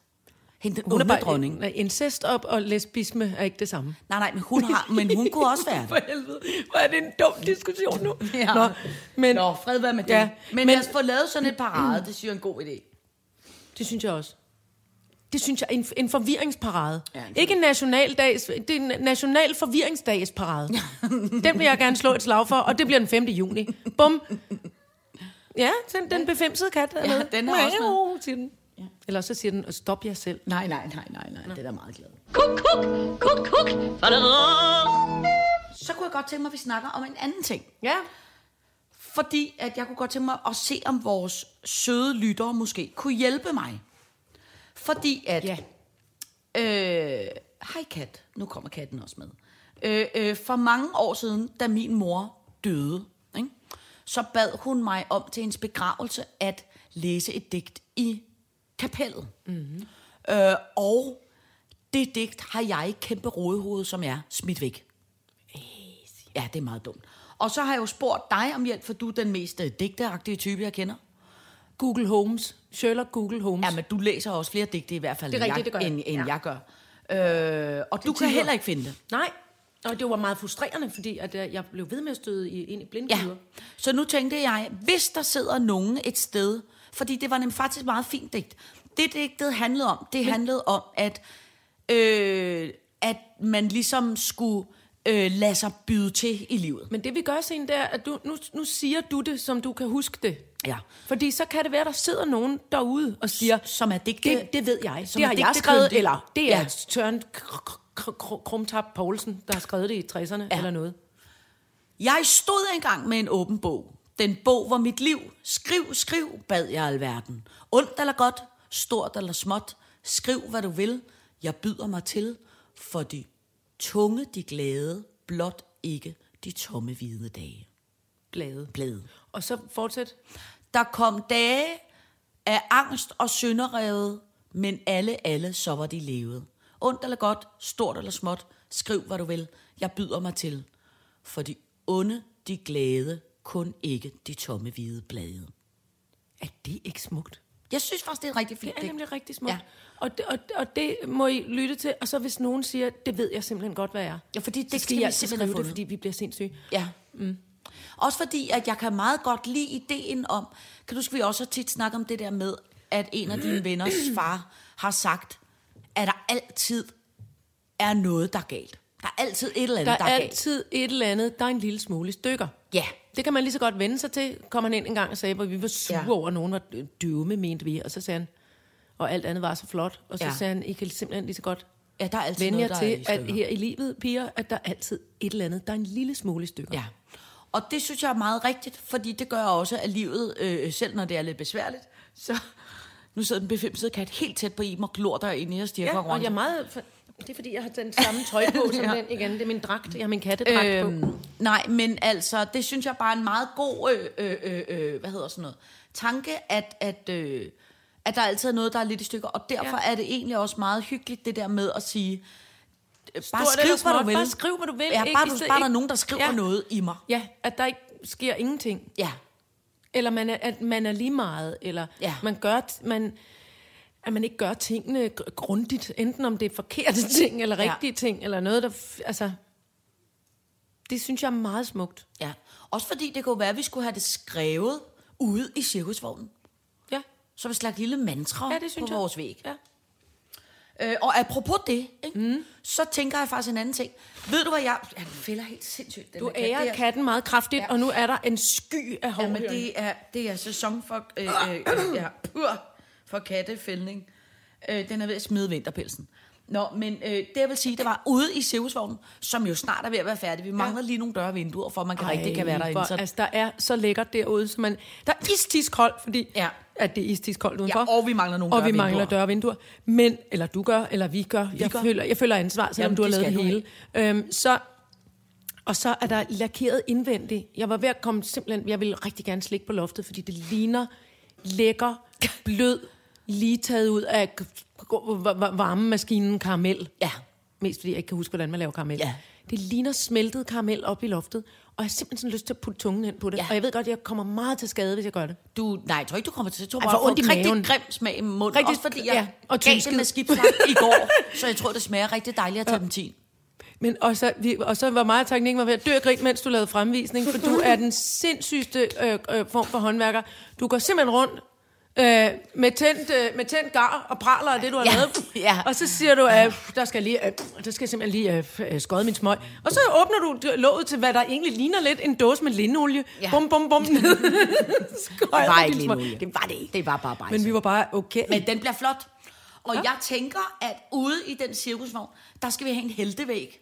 Hende, den Hun er onde bare, dronning. Incest og, og lesbisme er ikke det samme. Nej, nej, men hun, har, men hun kunne også være det. helvede, hvor er det en dum diskussion nu. Ja. Nå, men Nå, fred være med det. Ja, men men- lad os få lavet sådan et parade, det synes jeg er en god idé. det synes jeg også. Det synes jeg er en, en forvirringsparade. Ja, en ikke en nationaldags, det er en national forvirringsdagsparade. den vil jeg gerne slå et slag for, og det bliver den 5. juni. Bum. Ja, den, den befemsede kat Ja, med. den er også med. Den. Ja. Eller så siger den, stop jer selv. Nej, nej, nej, nej, nej, det er da meget glad. Kuk, kuk, kuk, kuk. Så kunne jeg godt tænke mig, at vi snakker om en anden ting. Ja. Fordi at jeg kunne godt tænke mig at se, om vores søde lyttere måske kunne hjælpe mig. Fordi at... Ja. Øh, hej kat. Nu kommer katten også med. Øh, øh, for mange år siden, da min mor døde, ikke, så bad hun mig om til hendes begravelse at læse et digt i kapellet. Mm-hmm. Øh, og det digt har jeg et kæmpe rådehoved, som er smidt væk. Ja, det er meget dumt. Og så har jeg jo spurgt dig om hjælp, for du er den mest øh, digteagtige type, jeg kender. Google Holmes. Sherlock Google Holmes. Ja, men du læser også flere digte i hvert fald, Det er end, rigtigt, jeg, det gør jeg. end, end Ja. jeg gør. Øh, og du kan tider. heller ikke finde det. Nej, og det var meget frustrerende, fordi at øh, jeg blev ved med at støde i, ind i Ja. blindgyder. Så nu tænkte jeg, hvis der sidder nogen et sted, fordi det var nemlig faktisk meget fint digt. Det digtet handlede om, det handlede om, at, øh, at man ligesom skulle øh, lade sig byde til i livet. Men det vi gør, Signe, det er, at du, nu, nu siger du det, som du kan huske det. Ja. Fordi så kan det være, der sidder nogen derude og siger, Som er digte... det, det ved jeg, Som det har jeg skrevet, eller det er Ja. Søren Krumtap Poulsen, der har skrevet det i 60'erne ja. eller noget. Jeg stod engang med en åben bog. Den bog var mit liv. Skriv, skriv, bad jeg alverden. Ondt eller godt, stort eller småt. Skriv, hvad du vil. Jeg byder mig til. For de tunge, de glade, blot ikke de tomme hvide dage. Blade. Blade. Og så fortsæt. Der kom dage af angst og synderrevet, men alle, alle, så var de levet. Ondt eller godt, stort eller småt, skriv hvad du vil, jeg byder mig til. For de onde, de glade, kun ikke de tomme hvide blade. Er det ikke smukt? Jeg synes faktisk, det er rigtig Det fint er digt. nemlig rigtig smukt. Ja. Og, det, og, og det må I lytte til. Og så hvis nogen siger, det ved jeg simpelthen godt, hvad jeg er. Ja, fordi det så skal jeg simpelthen have skrive det, fordi vi bliver sindssyge. Ja. Mm. Også fordi, at jeg kan meget godt lide ideen om, kan du vi også tit snakket om det der med, at en af dine venners far har sagt, at der altid er noget, der er galt. Der er altid et eller andet, Der der er er, galt. altid et eller andet, der er en lille smule stykker. Ja. Det kan man lige så godt vende sig til. Kom han ind en gang og sagde, hvor vi var sure ja. over, at nogen var døve, mente vi. Og så sagde han, og alt andet var så flot. Og så Ja. sagde han, I kan simpelthen lige så godt Ja, der er altid vende noget, jer er til, at her i livet, piger, at der er altid et eller andet, der er en lille smule stykker. Ja. Og det synes jeg er meget rigtigt, fordi det gør også, at livet, øh, selv når det er lidt besværligt, så... Nu sidder den befimsede kat helt tæt på Iben og glor der ind i os ja og jeg er meget... Det er fordi, jeg har den samme tøj på som Ja. den igen. Det er min dragt. Jeg har min kattedragt øhm. på. Nej, men altså, det synes jeg bare er en meget god, øh, øh, øh, øh, hvad hedder sådan noget, tanke, at, at, øh, at der altid er noget, der er lidt i stykker, og derfor ja. Ja. er det egentlig også meget hyggeligt, det der med at sige, øh, bare Stort skriv, hvad du vil. bare skriv, hvad du vil, Ja, ikke? bare, du, bare der er ikke- nogen, der skriver Ja. noget i mig. Ja, at der ikke sker ingenting. Ja, Eller man er, at man er lige meget, eller Ja. ja. man gør, man, at man ikke gør tingene gr- grundigt, enten om det er forkerte ting, eller Ja. rigtige ting, eller noget, der... Altså, det synes jeg er meget smukt. ja. Også fordi det kunne være, at vi skulle have det skrevet ude i cirkusvognen. Som et slags lille mantra ja det synes på jeg. vores væg. Ja. Øh, og apropos det, ikke? Mm. så tænker jeg faktisk en anden ting. Ved du, hvad jeg... Ja, den fælder helt sindssygt. Den Du kat. Det ærer er- katten meget kraftigt, ja. og nu er der en sky af Ja, men det er, det er sæson for, øh, øh, øh, ja, pur, for kattefældning. Øh, den er ved at smide vinterpelsen. Nå, men øh, det jeg vil sige, det var ude i cirkusvognen, som jo snart er ved at være færdig. Vi mangler lige nogle døre og vinduer, for at man kan rigtig kan være derinde. Hvor, Så, altså, der er så lækkert derude, så man, der er istisk koldt, fordi Ja. at det er istisk koldt udenfor. Ja, og vi mangler nogle Og døre vi og mangler vinduer. døre og vinduer. Men, eller du gør, eller vi gør. Vi jeg, gør. Føler, jeg føler ansvar, selvom Jamen, du har lavet det hele. Øhm, så, og så er der lakeret indvendigt. Jeg var ved at komme simpelthen, jeg ville rigtig gerne slikke på loftet, fordi det ligner lækker, blød, lige taget ud af varmemaskinen karamel. ja, Mest fordi jeg ikke kan huske, hvordan man laver karamel. Ja. Det ligner smeltet karamel op i loftet, og jeg har simpelthen sådan lyst til at putte tungen ind på det. Ja. Ja. Og jeg ved godt, at jeg kommer meget til skade, hvis jeg gør det. du, nej, jeg tror ikke, du kommer til. Du får ondt i rigtig maven. grim smag i munden. Rigtig- Også fordi jeg ja, ja, og gav det med skibslang i går, så jeg tror, det smager rigtig dejligt af terpentin. Men og så, vi, og så var meget takning var ved at dø af grin, mens du lavede fremvisning, for du er den sindssygste øh, øh, form for håndværker. Du går simpelthen rundt øh, med, tændt, øh, med tændt gar og praler af det, du har Ja, lavet. ja. Og så siger du, at øh, der skal, lige, øh, der skal simpelthen lige øh, øh, skåde min smøg. Og så åbner du låget til, hvad der egentlig ligner lidt en dåse med lindolie. Ja. Bum, bum, bum. ned. Det var ikke lindolie. Det var det ikke. Det var bare bajs. Men vi var bare, okay. Men den bliver flot. Og ja. jeg tænker, at ude i den cirkusvogn, der skal vi have en heltevæg.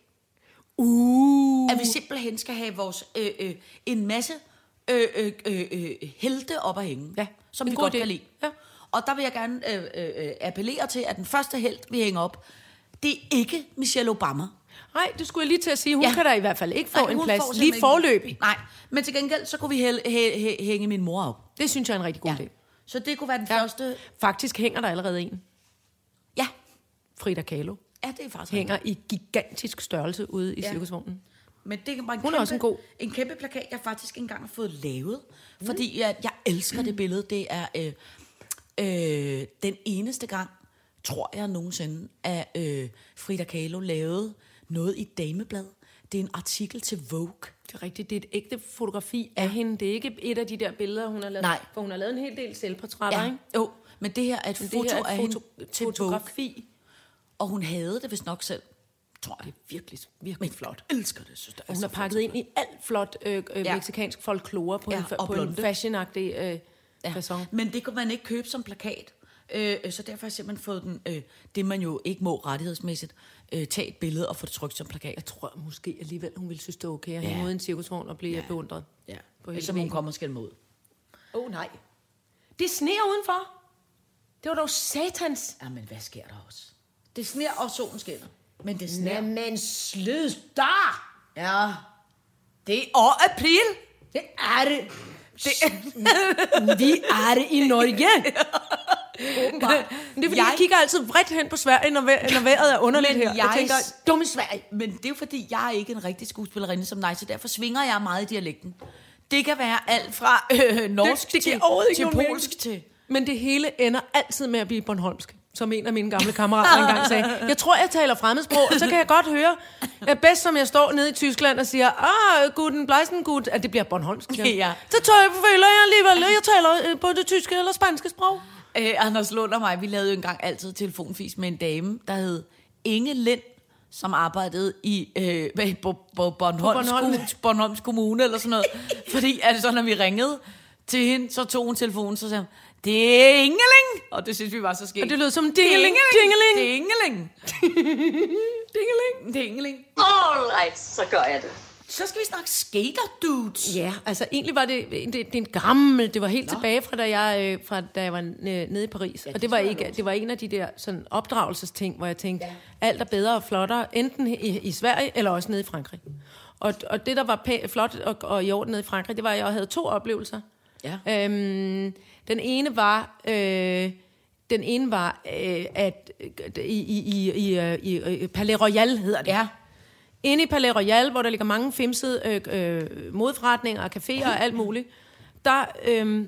uh. At vi simpelthen skal have vores øh, øh, en masse øh, øh, øh, øh, helte op at hænge, Ja, som en vi god godt idé. kan lide. Ja. Og der vil jeg gerne øh, øh, øh, appellere til, at den første held, vi hænger op, det er ikke Michelle Obama. Nej, det skulle jeg lige til at sige. Hun Ja. kan da i hvert fald ikke få Nej, en plads lige forløbig. ikke- Nej, men til gengæld, så kunne vi hæl, hæ, hæ, hænge min mor op. Det synes jeg er en rigtig god ja. idé. Så det kunne være den Ja. første... Faktisk hænger der allerede en. Ja, Frida Kahlo ja det er faktisk hænger i gigantisk størrelse ude i Ja. cirkusvognen. Men det var en Hun er også en god. En kæmpe plakat, jeg faktisk engang har fået lavet. Fordi jeg, jeg elsker det billede. Det er øh, øh, den eneste gang, tror jeg nogensinde, at øh, Frida Kahlo lavede noget i dameblad. Det er en artikel til Vogue. Det er rigtigt, det er et ægte fotografi af hende. Det er ikke et af de der billeder, hun har lavet. Nej. For hun har lavet en hel del selvportrætter, ikke? Jo, men det her er et Men foto her er af et hende foto- til Vogue. fotografi. Og hun havde det vist nok selv, tror jeg. Virkelig, virkelig flot. Jeg elsker det, synes det er Og hun så har pakket ind i alt flot øh, øh, Ja. meksikansk folklore på, Ja, en, på en fashionagtig øh, Ja. fasong. Men det kunne man ikke købe som plakat. Øh, så derfor har jeg simpelthen fået den, øh, det man jo ikke må rettighedsmæssigt, øh, tage et billede og få det trykt som plakat. Jeg tror måske alligevel, hun ville synes, det var okay at Ja. i en cirkusvogn og blive ja. beundret. Ja. På hele Som hun kommer skal mod. Åh oh, nej. Det sneer udenfor. Det var dog satans. Ja, men hvad sker der også? Det sner, og solen skinner. Men det sner. Jamen, slødstar! Ja. Det er april. Det er det. det Vi er det i Norge. Åbenbart. Men det er fordi, jeg, Jeg- kigger altid vredt hen på Sverige, når, vejr, når vejret er underligt Men her. Jeg, jeg- tænker, dumme Sverige. Men det er fordi, jeg er ikke en rigtig skuespillerinde som dig, så derfor svinger jeg meget i dialekten. Det kan være alt fra øh, norsk Det- det til, til polsk mening. til... Men det hele ender altid med at blive Bornholmsk, som en af mine gamle kammerater engang sagde. Jeg tror, jeg taler fremmedsprog, og så kan jeg godt høre, at bedst som jeg står nede i Tyskland og siger, ah, guten bleisen gut, at det bliver Bornholmsk. Ja. Så tror jeg, føler jeg alligevel, jeg taler øh, på det tyske eller spanske sprog. Øh, Anders Lund og mig, vi lavede jo engang altid telefonfis med en dame, der hed Inge Lind, som arbejdede i øh, Bo, Bo, Bornholms, Bornholm. Bornholm. Bornholms Kommune eller sådan noget. Fordi altså, når vi ringede til hende, så tog hun telefonen, så sagde hun, det er Ingeling! Og det synes vi var så skægt. Og det lød som det dingeling, Ingeling! dingeling, Det Ingeling! dingeling. Det er Ingeling. All right, så gør jeg det. Så skal vi snakke skater dudes. Ja, altså egentlig var det, det, det er en gammel, det var helt Nå. tilbage fra da jeg, øh, fra da jeg var øh, nede i Paris. Ja, og det var, ikke, det var en af de der sådan, opdragelsesting, hvor jeg tænkte, ja. alt er bedre og flottere, enten i, i Sverige eller også nede i Frankrig. Og, og det, der var pæ- flot og, og i orden nede i Frankrig, det var, at jeg havde to oplevelser. Ja. Øhm, den ene var... Øh, den ene var, øh, at øh, i, i, i, i, øh, i øh, Palais Royal hedder det. Ja. Inde i Palais Royal, hvor der ligger mange femsede øh, øh, modforretninger og caféer og alt muligt, der øh,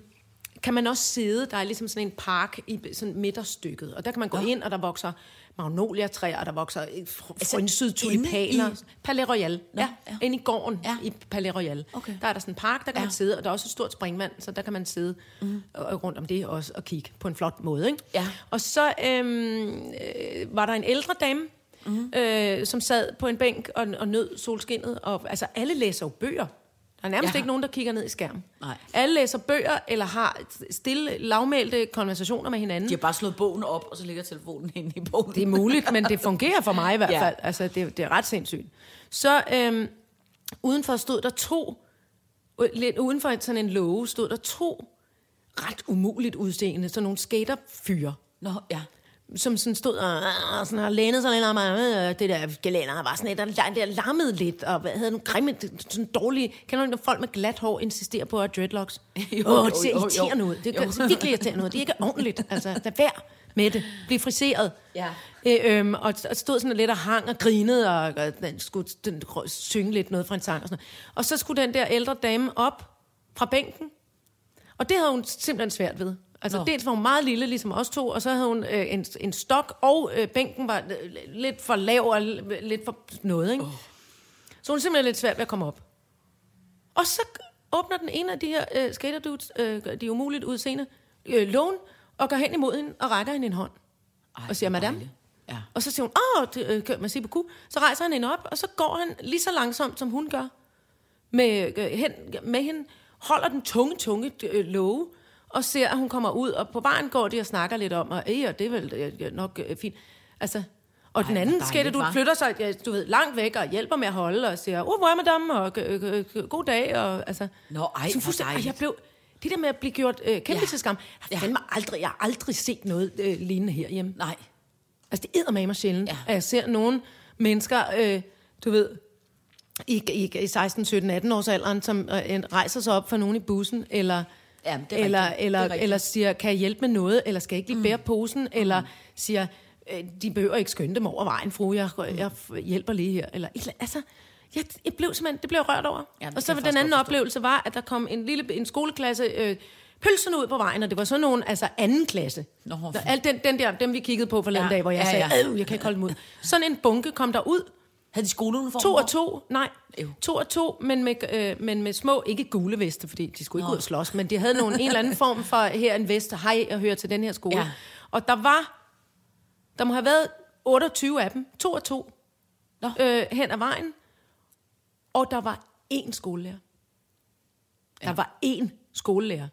kan man også sidde, der er ligesom sådan en park i sådan midterstykket, og der kan man gå Nå. ind, og der vokser magnoliatræer, der vokser Altså, frynsede inde tulipaner. i- Palais Royal, ja, ja. ja. Inde i gården Ja. i Palais Royal. Okay. Der er der sådan en park, der kan Ja. man sidde, og der er også et stort springvand, så der kan man sidde mm. og, rundt om det også og kigge på en flot måde. Ikke? Ja. Og så øhm, øh, var der en ældre dame, mm. øh, som sad på en bænk og, og nød solskinnet. Og, altså, alle læser jo bøger. Der er nærmest Ja. ikke nogen, der kigger ned i skærmen. Nej. Alle læser bøger, eller har stille, lavmælte konversationer med hinanden. De har bare slået bogen op, og så ligger telefonen inde i bogen. Det er muligt, men det fungerer for mig i hvert Ja. fald. Altså, det, det er ret sindssygt. Så øhm, udenfor stod der to, lidt uden for sådan en låge, stod der to ret umuligt udseende, sådan nogle skaterfyre, Nå, ja. Som sådan stod og, og sådan og lænede sig lidt om, og øh, det der gelænder var sådan lidt, der, der lammede lidt, og hvad havde nogle grimme, sådan dårlige, kender du ikke, når folk med glat hår insisterer på at dreadlocks? Jo, Åh, jo, det ser jo, jo. irriterende ud. Det, Jo. ser virkelig irriterende ud. Det er ikke ordentligt. Altså, lad være med det. Bliv friseret. Ja. Øh, øhm, og, og stod sådan lidt og hang og grinede, og, og den skulle den, synge lidt noget fra en sang og sådan noget. Og så skulle den der ældre dame op fra bænken, og det havde hun simpelthen svært ved. Altså Nå. Dels var hun meget lille, ligesom os to, og så havde hun øh, en, en stok, og øh, bænken var øh, lidt for lav og l- lidt for noget, ikke? Oh. Så hun er simpelthen lidt svært ved at komme op. Og så åbner den ene af de her øh, skater dudes, øh, de umuligt udseende, øh, lån, og går hen imod hende og rækker hende en hånd. Ej, og siger, madame. dejligt. Ja. Og så siger hun, åh, det, øh, kan man sige på ku. Så rejser han hende op, og så går han lige så langsomt, som hun gør, med, øh, hen, med hende, holder den tunge, tunge øh, låge, og ser, at hun kommer ud, og på vejen går de og snakker lidt om, og, og det er vel nok øh, fint. Altså, og den hvor anden skætte, du flytter sig, ja, du ved, langt væk, og hjælper med at holde, og siger, oh, hvor er madame, og øh, øh, god dag, og altså... Nå, ej, hvor fuldstændig- dejligt. jeg blev, det der med at blive gjort øh, kæmpe Ja. til skam, jeg, Ja. ja. aldrig, jeg har aldrig set noget øh, lignende herhjemme. Nej. Altså, det æder mig sjældent, Ja. at jeg ser nogle mennesker, øh, du ved, i, i, i 16, 17, 18 års alderen, som øh, rejser sig op for nogen i bussen, eller, Jamen, det er eller, rigtigt. Det er eller, eller siger, kan jeg hjælpe med noget, eller skal jeg ikke lige bære posen, eller siger, øh, de behøver ikke skynde dem over vejen, fru, jeg, jeg hjælper lige her. Eller, eller, altså, Jeg, jeg blev simpelthen, det blev rørt over. Ja, og så var den anden oplevelse var, at der kom en lille en skoleklasse øh, pølserne ud på vejen, og det var sådan nogen, altså anden klasse. Nå, der, for- alt den, den der, dem vi kiggede på forleden Ja, ja, dag, hvor jeg ja, ja, ja. sagde, ja. jeg kan ikke holde dem ud. Sådan en bunke kom der ud, Havde de skoleuniform? to og to, nej, Ew. to og to, men med, øh, men med små, ikke gule veste, fordi de skulle ikke ud og slås, men de havde nogen, en eller anden form for, her en vest, hej, jeg hører til den her skole. Ja. Ja. Og der var, der må have været 28 af dem, to og to, Nå. øh, hen ad vejen, og der var én skolelærer. Der var én skolelærer.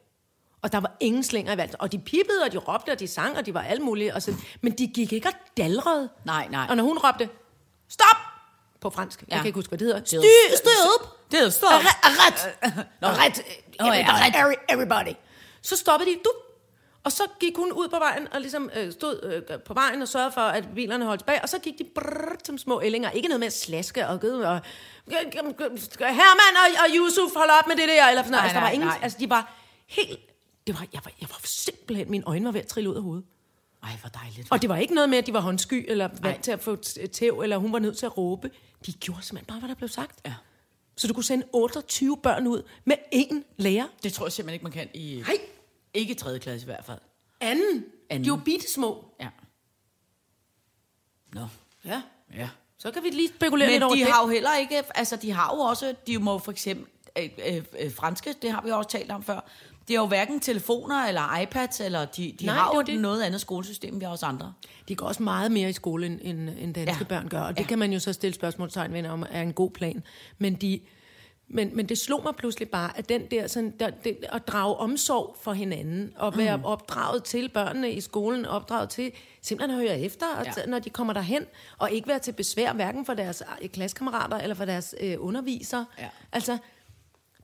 Og der var ingen slinger i valget. Og de pippede, og de råbte, og de sang, og de var alt muligt. Og så, men de gik ikke og dalrede. Nej, nej. Og når hun råbte, stop! På fransk. Ja. Jeg kan ikke huske, hvad det hedder. Styr, hedder- styr op! Det er stop. Ret! Nå, ret! Everybody, every- everybody. Så stoppede de. Du. Og så gik hun ud på vejen, og ligesom øh, stod øh, på vejen og sørgede for, at bilerne holdt tilbage. Og så gik de brrr, som små ællinger. Ikke noget med at slaske og gøde og... Herman og, og Yusuf, hold op med det der. Eller sådan noget. Nej, altså, der var nej, ingen, nej. altså, de var helt... Det var, jeg, var, jeg var simpelthen... Mine øjne var ved at trille ud af hovedet. Ej, hvor dejligt. Og det var ikke noget med, at de var håndsky, eller vant til at få tæv, eller hun var nødt til at råbe. De gjorde simpelthen bare, hvad der blev sagt. Ja. Så du kunne sende 28 børn ud med én lærer. Det tror jeg simpelthen ikke, man kan i... Nej. Ikke 3. klasse i hvert fald. Anden. Anden. De var bitte små. Ja. Nå. Ja. Ja. Så kan vi lige spekulere lidt Men over de det. har jo heller ikke... Altså, de har jo også... De må for eksempel... Øh, øh, øh, franske, det har vi også talt om før. De har jo hverken telefoner eller iPads, eller de, de Nej, har det jo det. noget andet skolesystem, end vi har os andre. De går også meget mere i skole, end, end, end danske Ja. børn gør. Og det Ja. kan man jo så stille spørgsmålstegn ved, om er en god plan. Men, de, men, men det slog mig pludselig bare, at den der, sådan, der det, at drage omsorg for hinanden, og være mm. opdraget til børnene i skolen, opdraget til simpelthen at høre efter, og Ja. ja. når de kommer derhen, og ikke være til besvær, hverken for deres øh, klassekammerater eller for deres øh, undervisere. Ja. Altså,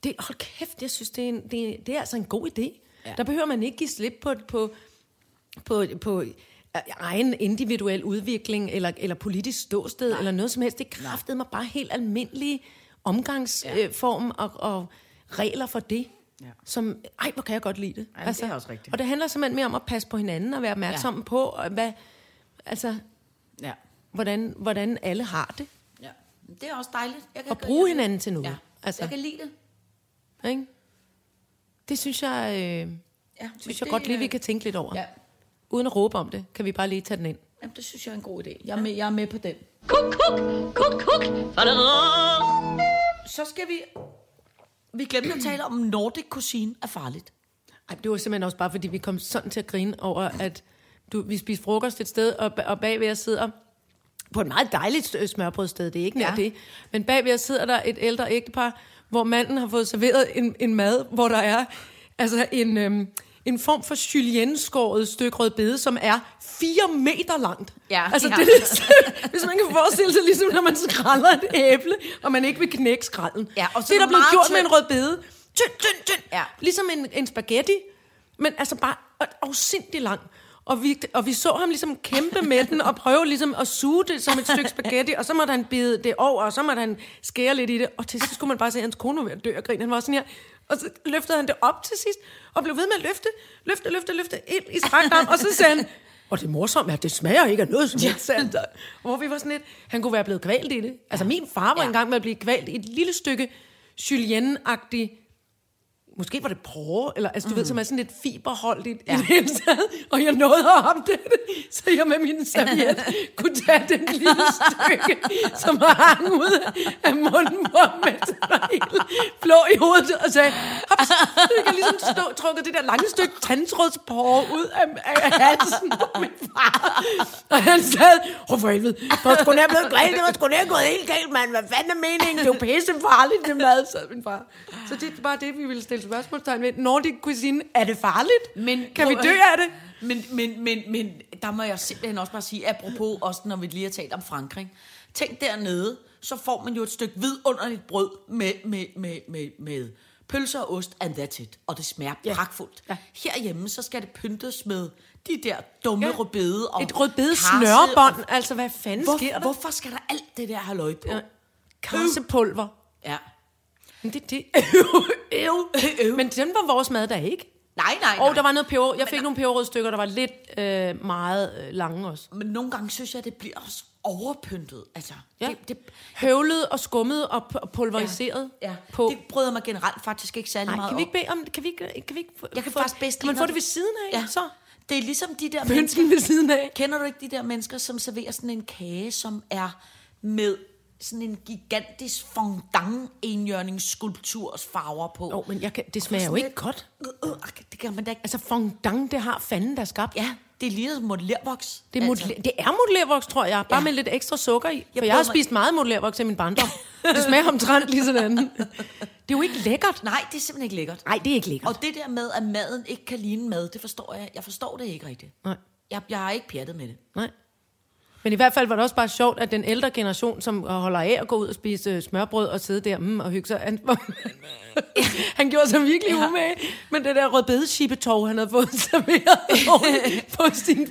det, hold kæft, jeg synes, det er, en, det, det er altså en god idé. Ja. Der behøver man ikke give slip på, på, på, på egen individuel udvikling, eller, eller politisk ståsted, Nej. eller noget som helst. Det kræftede mig bare helt almindelige omgangsform ja. og, og regler for det. Ja. Som, ej, hvor kan jeg godt lide det. Jamen, det er også rigtigt. Og det handler simpelthen mere om at passe på hinanden, og være opmærksom ja. på, og hvad, altså, Ja. hvordan, hvordan alle har det. ja. Det er også dejligt. Jeg kan Og bruge hinanden til noget. Ja. Altså. Jeg kan lide det. Ikke? Det synes jeg, øh, Ja, synes men jeg det, godt lige, vi kan tænke lidt over. Ja. Uden at råbe om det, kan vi bare lige tage den ind. Jamen, det synes jeg er en god idé. Jeg er med, jeg er med på den. Kuk, kuk, kuk, kuk. Så skal vi... Vi glemte at tale om Nordic cuisine er farligt. Ej, det var simpelthen også bare, fordi vi kom sådan til at grine over, at du, vi spiste frokost et sted, og, og bagved os sidder på et meget dejligt smørbrødsted, det er ikke nær Ja. det, men bagved sidder der et ældre ægtepar, hvor manden har fået serveret en, en mad, hvor der er altså en, øhm, en form for julienne-skåret stykke rødbede, som er fire meter langt. Ja, altså, ja. Det, er- hvis man kan forestille sig, ligesom når man skræller et æble, og man ikke vil knække skralden. Ja, og så det er der blevet meget gjort med tynd. en rødbede. Tynd, tynd, tynd. Ja. Ligesom en, en spaghetti, men altså bare afsindig lang. Og vi, og vi så ham ligesom kæmpe med den, og prøve ligesom at suge det som et stykke spaghetti, og så måtte han bide det over, og så måtte han skære lidt i det, og til sidst skulle man bare se, at hans kone var ved at dø og grine. Han var sådan her, og så løftede han det op til sidst, og blev ved med at løfte, løfte, løfte, løfte, ind i strakt arm, og så sagde han, og det er morsomt, at det smager ikke af noget som helst. han så. Hvor vi var sådan lidt, han kunne være blevet kvalt i det. Altså min far var Ja. engang med at blive kvalt i et lille stykke julienne-agtig Måske var det porre, eller altså, du mm. ved, som er sådan lidt fiberholdigt ja. i det hele taget. Og jeg nåede at opdage det, så jeg med min serviet kunne tage den lille stykke, som hang ud af munden på han var helt blå i hovedet, og sagde, hops, jeg kan ligesom stå, trukket det der lange stykke tandtrådsporre ud af, af halsen på min far. Og han sad, åh for helvede, det var sgu nær blevet galt, det var sgu nær gået helt galt, mand. Hvad fanden er meningen? Det er jo pisse farligt, det mad, sad min far. Så det bare det, vi ville stille spørgsmålstegn ved. Nordic cuisine, er det farligt? Men, kan vi dø af det? Men, men, men, men der må jeg simpelthen også bare sige, apropos også når vi lige har talt om Frankrig. Tænk dernede, så får man jo et stykke vidunderligt brød med, med, med, med, med pølser og ost, and that's it. Og det smager ja. Pragtfuldt. Ja. Herhjemme, så skal det pyntes med de der dumme ja. Rødbede og Et rødbede karse snørebånd. og- Altså, hvad fanden Hvor, sker der? hvorfor skal der alt det der halløj på? Ja. Karsepulver. ja. Men det, det. Øv, øv. Men den var vores mad der ikke. Nej, nej, Og der var noget peber. Jeg fik nogle peberrødstykker, der var lidt øh, meget øh, lange også. Men nogle gange synes jeg, det bliver også overpyntet. Altså, Ja. det, det, Høvlet og skummet og pulveriseret ja. på. det bryder mig generelt faktisk ikke særlig Nej, meget kan vi ikke bede om kan vi ikke, kan vi ikke få, Jeg kan få, faktisk bedst kan man få det ved siden af? Ja. Så Det er ligesom de der mennesker. pynten ved siden af. Kender du ikke de der mennesker, som serverer sådan en kage, som er med sådan en gigantisk fondant enhjørningsskulpturs farver på? Jo, men jeg kan, det smager jo ikke lidt- godt. Øh, øh, det kan man da ikke. Altså fondant, det har fanden, der skabt. Ja, det er som modellervoks. Det er, altså. det er modellervoks, tror jeg. Bare Ja. med lidt ekstra sukker i. For jeg, bryder har mig- spist meget modellervoks i min barndom. Det smager omtrent lige sådan. Det er jo ikke lækkert. Nej, det er simpelthen ikke lækkert. Nej, det er ikke lækkert. Og det der med, at maden ikke kan ligne mad, det forstår jeg. Jeg forstår det ikke rigtigt. Nej. Jeg, jeg har ikke pjattet med det. Nej. Men i hvert fald var det også bare sjovt, at den ældre generation, som holder af at gå ud og spise øh, smørbrød og sidde der mm, og hygge sig, han, han gjorde sig virkelig ja. umage. Men det der rødbedeskibetov, han havde fået serveret på sin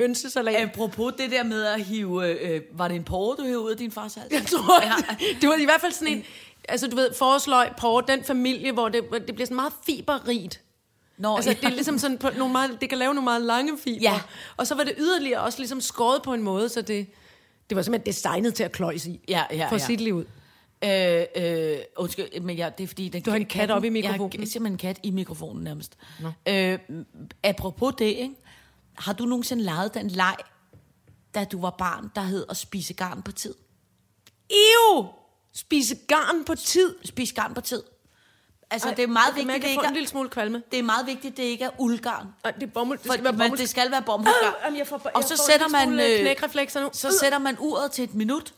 hønsesalat. Apropos det der med at hive... Øh, var det en porre, du hævde ud af din fars hals? Jeg tror, ja. det var i hvert fald sådan en, altså du ved, foresløg, porre, den familie, hvor det, det bliver sådan meget fiberrigt. Nå, Altså, ja. det er ligesom sådan, på nogle meget, det kan lave nogle meget lange fiber. Ja. Og så var det yderligere også ligesom skåret på en måde, så det, det var simpelthen designet til at kløjs i. Ja, ja, For ja. sit liv ud. Øh, øh, undskyld, men jeg, det er fordi... Den, Du har en kat oppe i mikrofonen. Jeg har simpelthen en kat i mikrofonen nærmest. Øh, apropos det, ikke? har du nogensinde lavet den leg, da du var barn, der hed at spise garn på tid? Ew! Spise garn på tid. Spise garn på tid. Altså, Ej, det er meget vigtigt, det ikke få en er, lille smule kvalme. det er meget vigtigt, det ikke er uldgarn. Ej, det er bomuld. Det For, skal være men bomuld. det skal være bomuldsgarn. Jamen, jeg får, Og så sætter man, øh, knækreflekser nu. Så sætter man uret til et minut,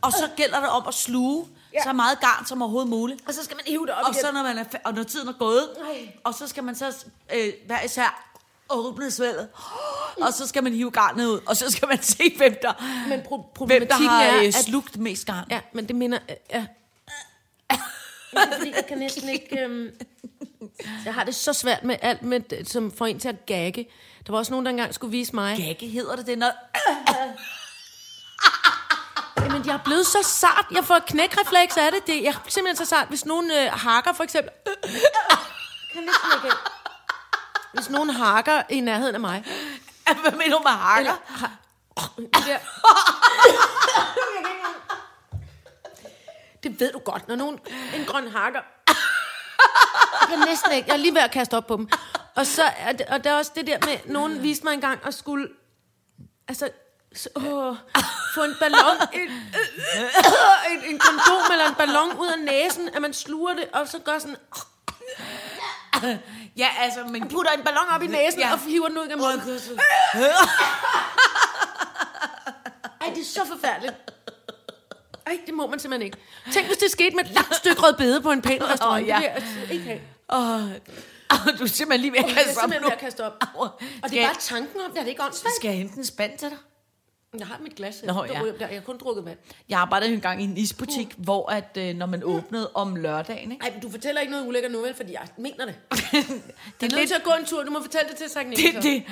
og så gælder det om at sluge Ja. så meget garn som overhovedet muligt. Og så skal man hive det op Og igen. så når, man er, og når tiden er gået, Ej. og så skal man så øh, hver især åbne svældet, og så skal man hive garnet ud, og så skal man se, hvem der, Men pro- hvem der har er, øh, at- slugt mest garn. Ja, men det minder... Ja. Er fordi, jeg kan næsten ikke... Øhm, jeg har det så svært med alt, med, som får en til at gagge. Der var også nogen, der engang skulle vise mig... Gagge hedder det det, når... Jamen, jeg er blevet så sart. Jeg får knækrefleks af det. det jeg er simpelthen så sart. Hvis nogen øh, hakker, for eksempel... kan næsten ikke... Hvis nogen hakker i nærheden af mig... Hvad mener du med hakker? Eller, ha, det, der. Det ved du godt, når nogen... En grøn hakker... Jeg kan næsten ikke... Jeg er lige ved at kaste op på dem. Og, så er det, og der er også det der med... Nogen viste mig engang at skulle... Altså... Så, åh, få en ballon, en, en, en kondom eller en ballon ud af næsen, at man sluger det, og så gør sådan, Ja, altså, men... putter en ballon op i næsen, Ja. ja. og hiver den ud gennem munden. Ej, det er så forfærdeligt. Ej, det må man simpelthen ikke. Tænk, hvis det skete med et langt stykke rødbede på en pæn restaurant. Åh, ja. Det vil jeg altså ikke have. Åh, du er simpelthen lige ved at Jeg er kaste op simpelthen nu. ved at kaste op. Og det er jeg- bare tanken om det, er det ikke åndssvagt? Skal jeg hente en spand til dig? Jeg har mit glas. Nå, ja. ja. Jeg har kun drukket vand. Jeg arbejdede engang i en isbutik, hvor at, øh, når man åbnede om lørdagen, ikke? Ej, men du fortæller ikke noget ulækkert nu, vel? Fordi jeg mener det. det Jeg er er nødt lidt, til at gå en tur. Du må fortælle det til Sagnet. det, det,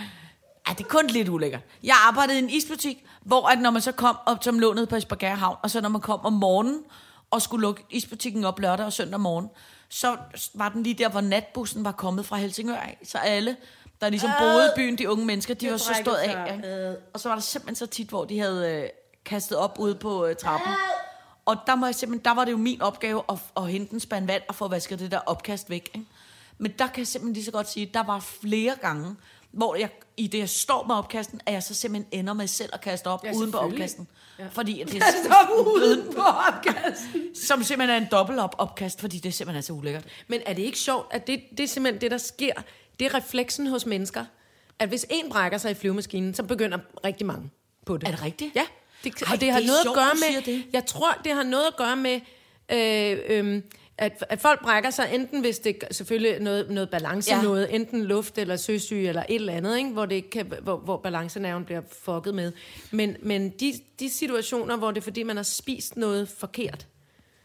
ja, det er kun lidt ulækkert. Jeg arbejdede i en isbutik, hvor at når man så kom op som lånet på Esbjerg Havn, og så når man kom om morgenen og skulle lukke isbutikken op lørdag og søndag morgen, så var den lige der, hvor natbussen var kommet fra Helsingør af. Så alle, der ligesom boede i byen, de unge mennesker, de var så stået af. Ikke? Og så var der simpelthen så tit, hvor de havde øh, kastet op ude på øh, trappen. Og der, må jeg simpelthen, der var det jo min opgave at, at hente en spand vand og få vasket det der opkast væk. Ikke? Men der kan jeg simpelthen lige så godt sige, at der var flere gange, hvor jeg i det, jeg står med opkasten, at jeg så simpelthen ender med selv at kaste op Ja, uden på opkasten. Ja. Fordi at det Stop uden på opkasten. som simpelthen er en dobbelt op opkast, fordi det simpelthen er så ulækkert. Men er det ikke sjovt, at det, det er simpelthen det, der sker? Det er refleksen hos mennesker. At hvis en brækker sig i flyvemaskinen, så begynder rigtig mange på det. Er det rigtigt? Ja. Det, Ej, og det har det er noget sjovt, at gøre med... det. Jeg tror, det har noget at gøre med... Øh, øh, at, at folk brækker sig enten, hvis det er selvfølgelig noget, noget balance, Ja. noget, enten luft eller søsyge eller et eller andet, ikke? Hvor, det ikke kan, hvor, hvor balancenerven bliver fucket med. Men, men de, de situationer, hvor det er fordi, man har spist noget forkert,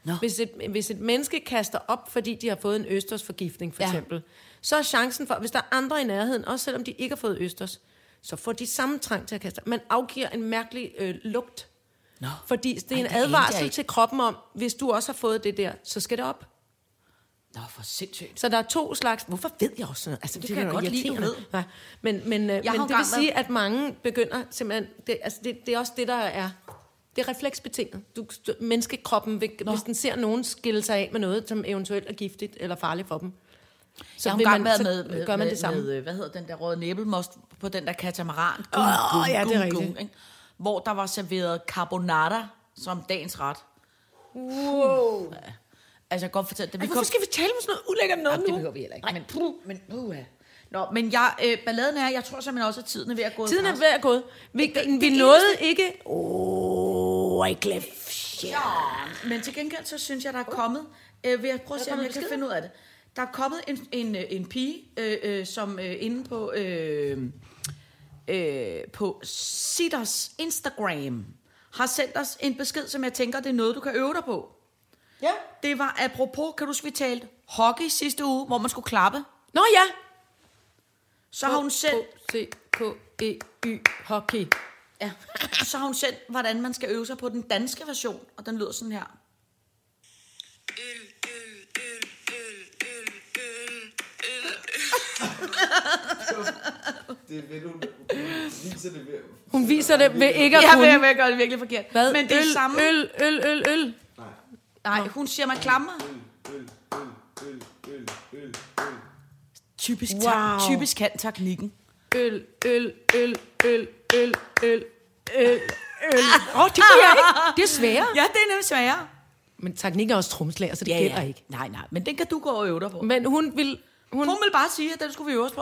Nå. hvis et, hvis et menneske kaster op, fordi de har fået en østersforgiftning, for ja. eksempel, så er chancen for, hvis der er andre i nærheden, også selvom de ikke har fået østers, så får de samme trang til at kaste op. Man afgiver en mærkelig øh, lugt. Nå. Fordi det er Ej, en det advarsel til kroppen om, hvis du også har fået det der, så skal det op. Nå, for sindssygt. Så der er to slags... Hvorfor ved jeg også noget? Altså, det, kan jeg godt lide, du irriterende. Ja, men men, øh, men det vil sige, at mange begynder simpelthen... Det, altså, det, det er også det, der er... Det er refleksbetinget. Du, menneskekroppen, vil, hvis den ser nogen skille sig af med noget, som eventuelt er giftigt eller farligt for dem, så jeg har engang man, været med, med, gør man det samme. med, øh, hvad hedder den der røde næbelmost på den der katamaran. Åh, ja, det er rigtigt. ikke? Hvor der var serveret carbonara som dagens ret. wow. Altså, jeg kan godt fortælle det. Vi Hvorfor skal vi tale om sådan noget ulækkert noget Jamen, det nu? behøver vi heller ikke. Men, men, uh, Nå, men jeg, øh, balladen er, jeg tror simpelthen også, at tiden er ved at gå. Tiden er ved at gå. Vi, det vi eneste- nåede ikke... Åh, oh, Ja, men til gengæld så synes jeg, der er kommet... Øh, vil jeg prøve at se, om jeg kan finde ud af det. Der er kommet en, en, en pige, øh, øh, som øh, inde på, øh, øh, på Sitters Instagram har sendt os en besked, som jeg tænker, det er noget, du kan øve dig på. Ja. Det var apropos, kan du huske, vi talte hockey sidste uge, hvor man skulle klappe. Nå ja. Så har hun sendt, C-K-E-Y hockey. ja, så har hun sendt, hvordan man skal øve sig på den danske version, og den lyder sådan her. Det vil hun viser det ved. Hun viser det ved ikke at Jeg vil, kunne. jeg vil gøre det virkelig forkert. Hvad? Men det er øl, samme. øl, øl, øl, øl. Nej, hun siger, man klammer. Typisk, wow. Wow. typisk kan teknikken. Øl, øl, øl, øl, øl, øl, øl, øl. Åh, oh, det kan jeg ikke. Det er sværere. Ja, det er nemlig sværere. Men teknik er også tromslager, så det ja, gælder ikke. Nej, nej, men den kan du gå og øve dig på. Men hun vil... Hun, Hun vil bare sige, at den skulle vi øve os på.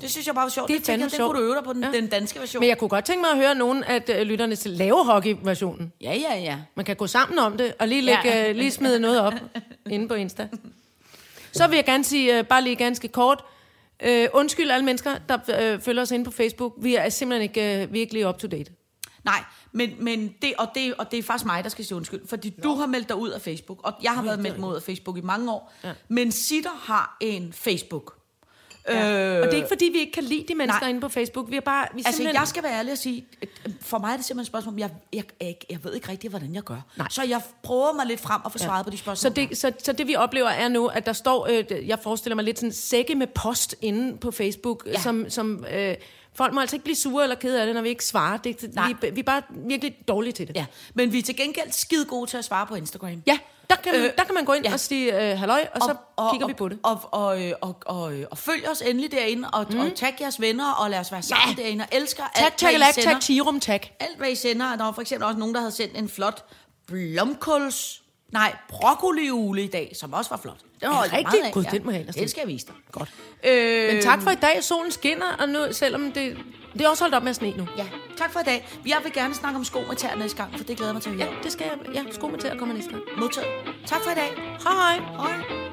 Det synes jeg bare var sjovt. Det Jeg tænker, fandme den sjovt. kunne du øve dig på den, Ja. den danske version. men jeg kunne godt tænke mig at høre nogen af øh, lytterne til lave hockey-versionen. Ja, ja, ja. Man kan gå sammen om det, og lige, lægge, Ja. ja. lige smide noget op inde på Insta. Så vil jeg gerne sige, uh, bare lige ganske kort, uh, undskyld alle mennesker, der uh, følger os inde på Facebook. Vi er simpelthen ikke uh, virkelig up to date. Nej, men, men det, og, det, og det er faktisk mig, der skal sige undskyld. Fordi Nå. du har meldt dig ud af Facebook, og jeg har været meldt mig ud af Facebook i mange år. Ja. Men Sitter har en Facebook. Ja. Øh, Og det er ikke fordi, vi ikke kan lide de mennesker nej. inde på Facebook. Vi er bare... Vi er Altså, simpelthen- jeg skal være ærlig og sige, øh, for mig er det simpelthen et spørgsmål, jeg, jeg, jeg, jeg ved ikke rigtig, hvordan jeg gør. Nej. Så jeg prøver mig lidt frem og få svaret på de Så spørgsmål. det, så, så det vi oplever er nu, at der står, øh, jeg forestiller mig lidt sådan sække med post inde på Facebook, ja. Ja. som, som øh, folk må altså ikke blive sure eller kede af det, når vi ikke svarer. Det, Nej. vi, vi er bare virkelig dårlige til det. Ja, men vi er til gengæld skide gode til at svare på Instagram. ja der, kan, øh, Øh, der kan man gå ind ja. og sige øh, halløj, og, og så kigger og, vi på det. Og, og, og, og, og, og følg os endelig derinde, og, mm. og tag jeres venner, og lad os være sammen Ja. derinde, og elsker Tag, alt, tag, hvad I sender. tag, tirum, tag. Alt, hvad I sender. Der var for eksempel også nogen, der havde sendt en flot blomkåls... Nej, broccoliule i dag, som også var flot. Det Er det rigtigt? Gud, den må jeg ellers Det skal jeg vise dig. Godt. Øh, Men tak for i dag. Solen skinner, og nu, selvom det, det er også holdt op med at sne nu. Ja, tak for i dag. Jeg vil gerne snakke om sko med tær næste gang, for det glæder mig til at høre. Ja, det skal jeg. Ja, sko med til at komme næste gang. Modtaget. Tak for i dag. Hej hej. Hej.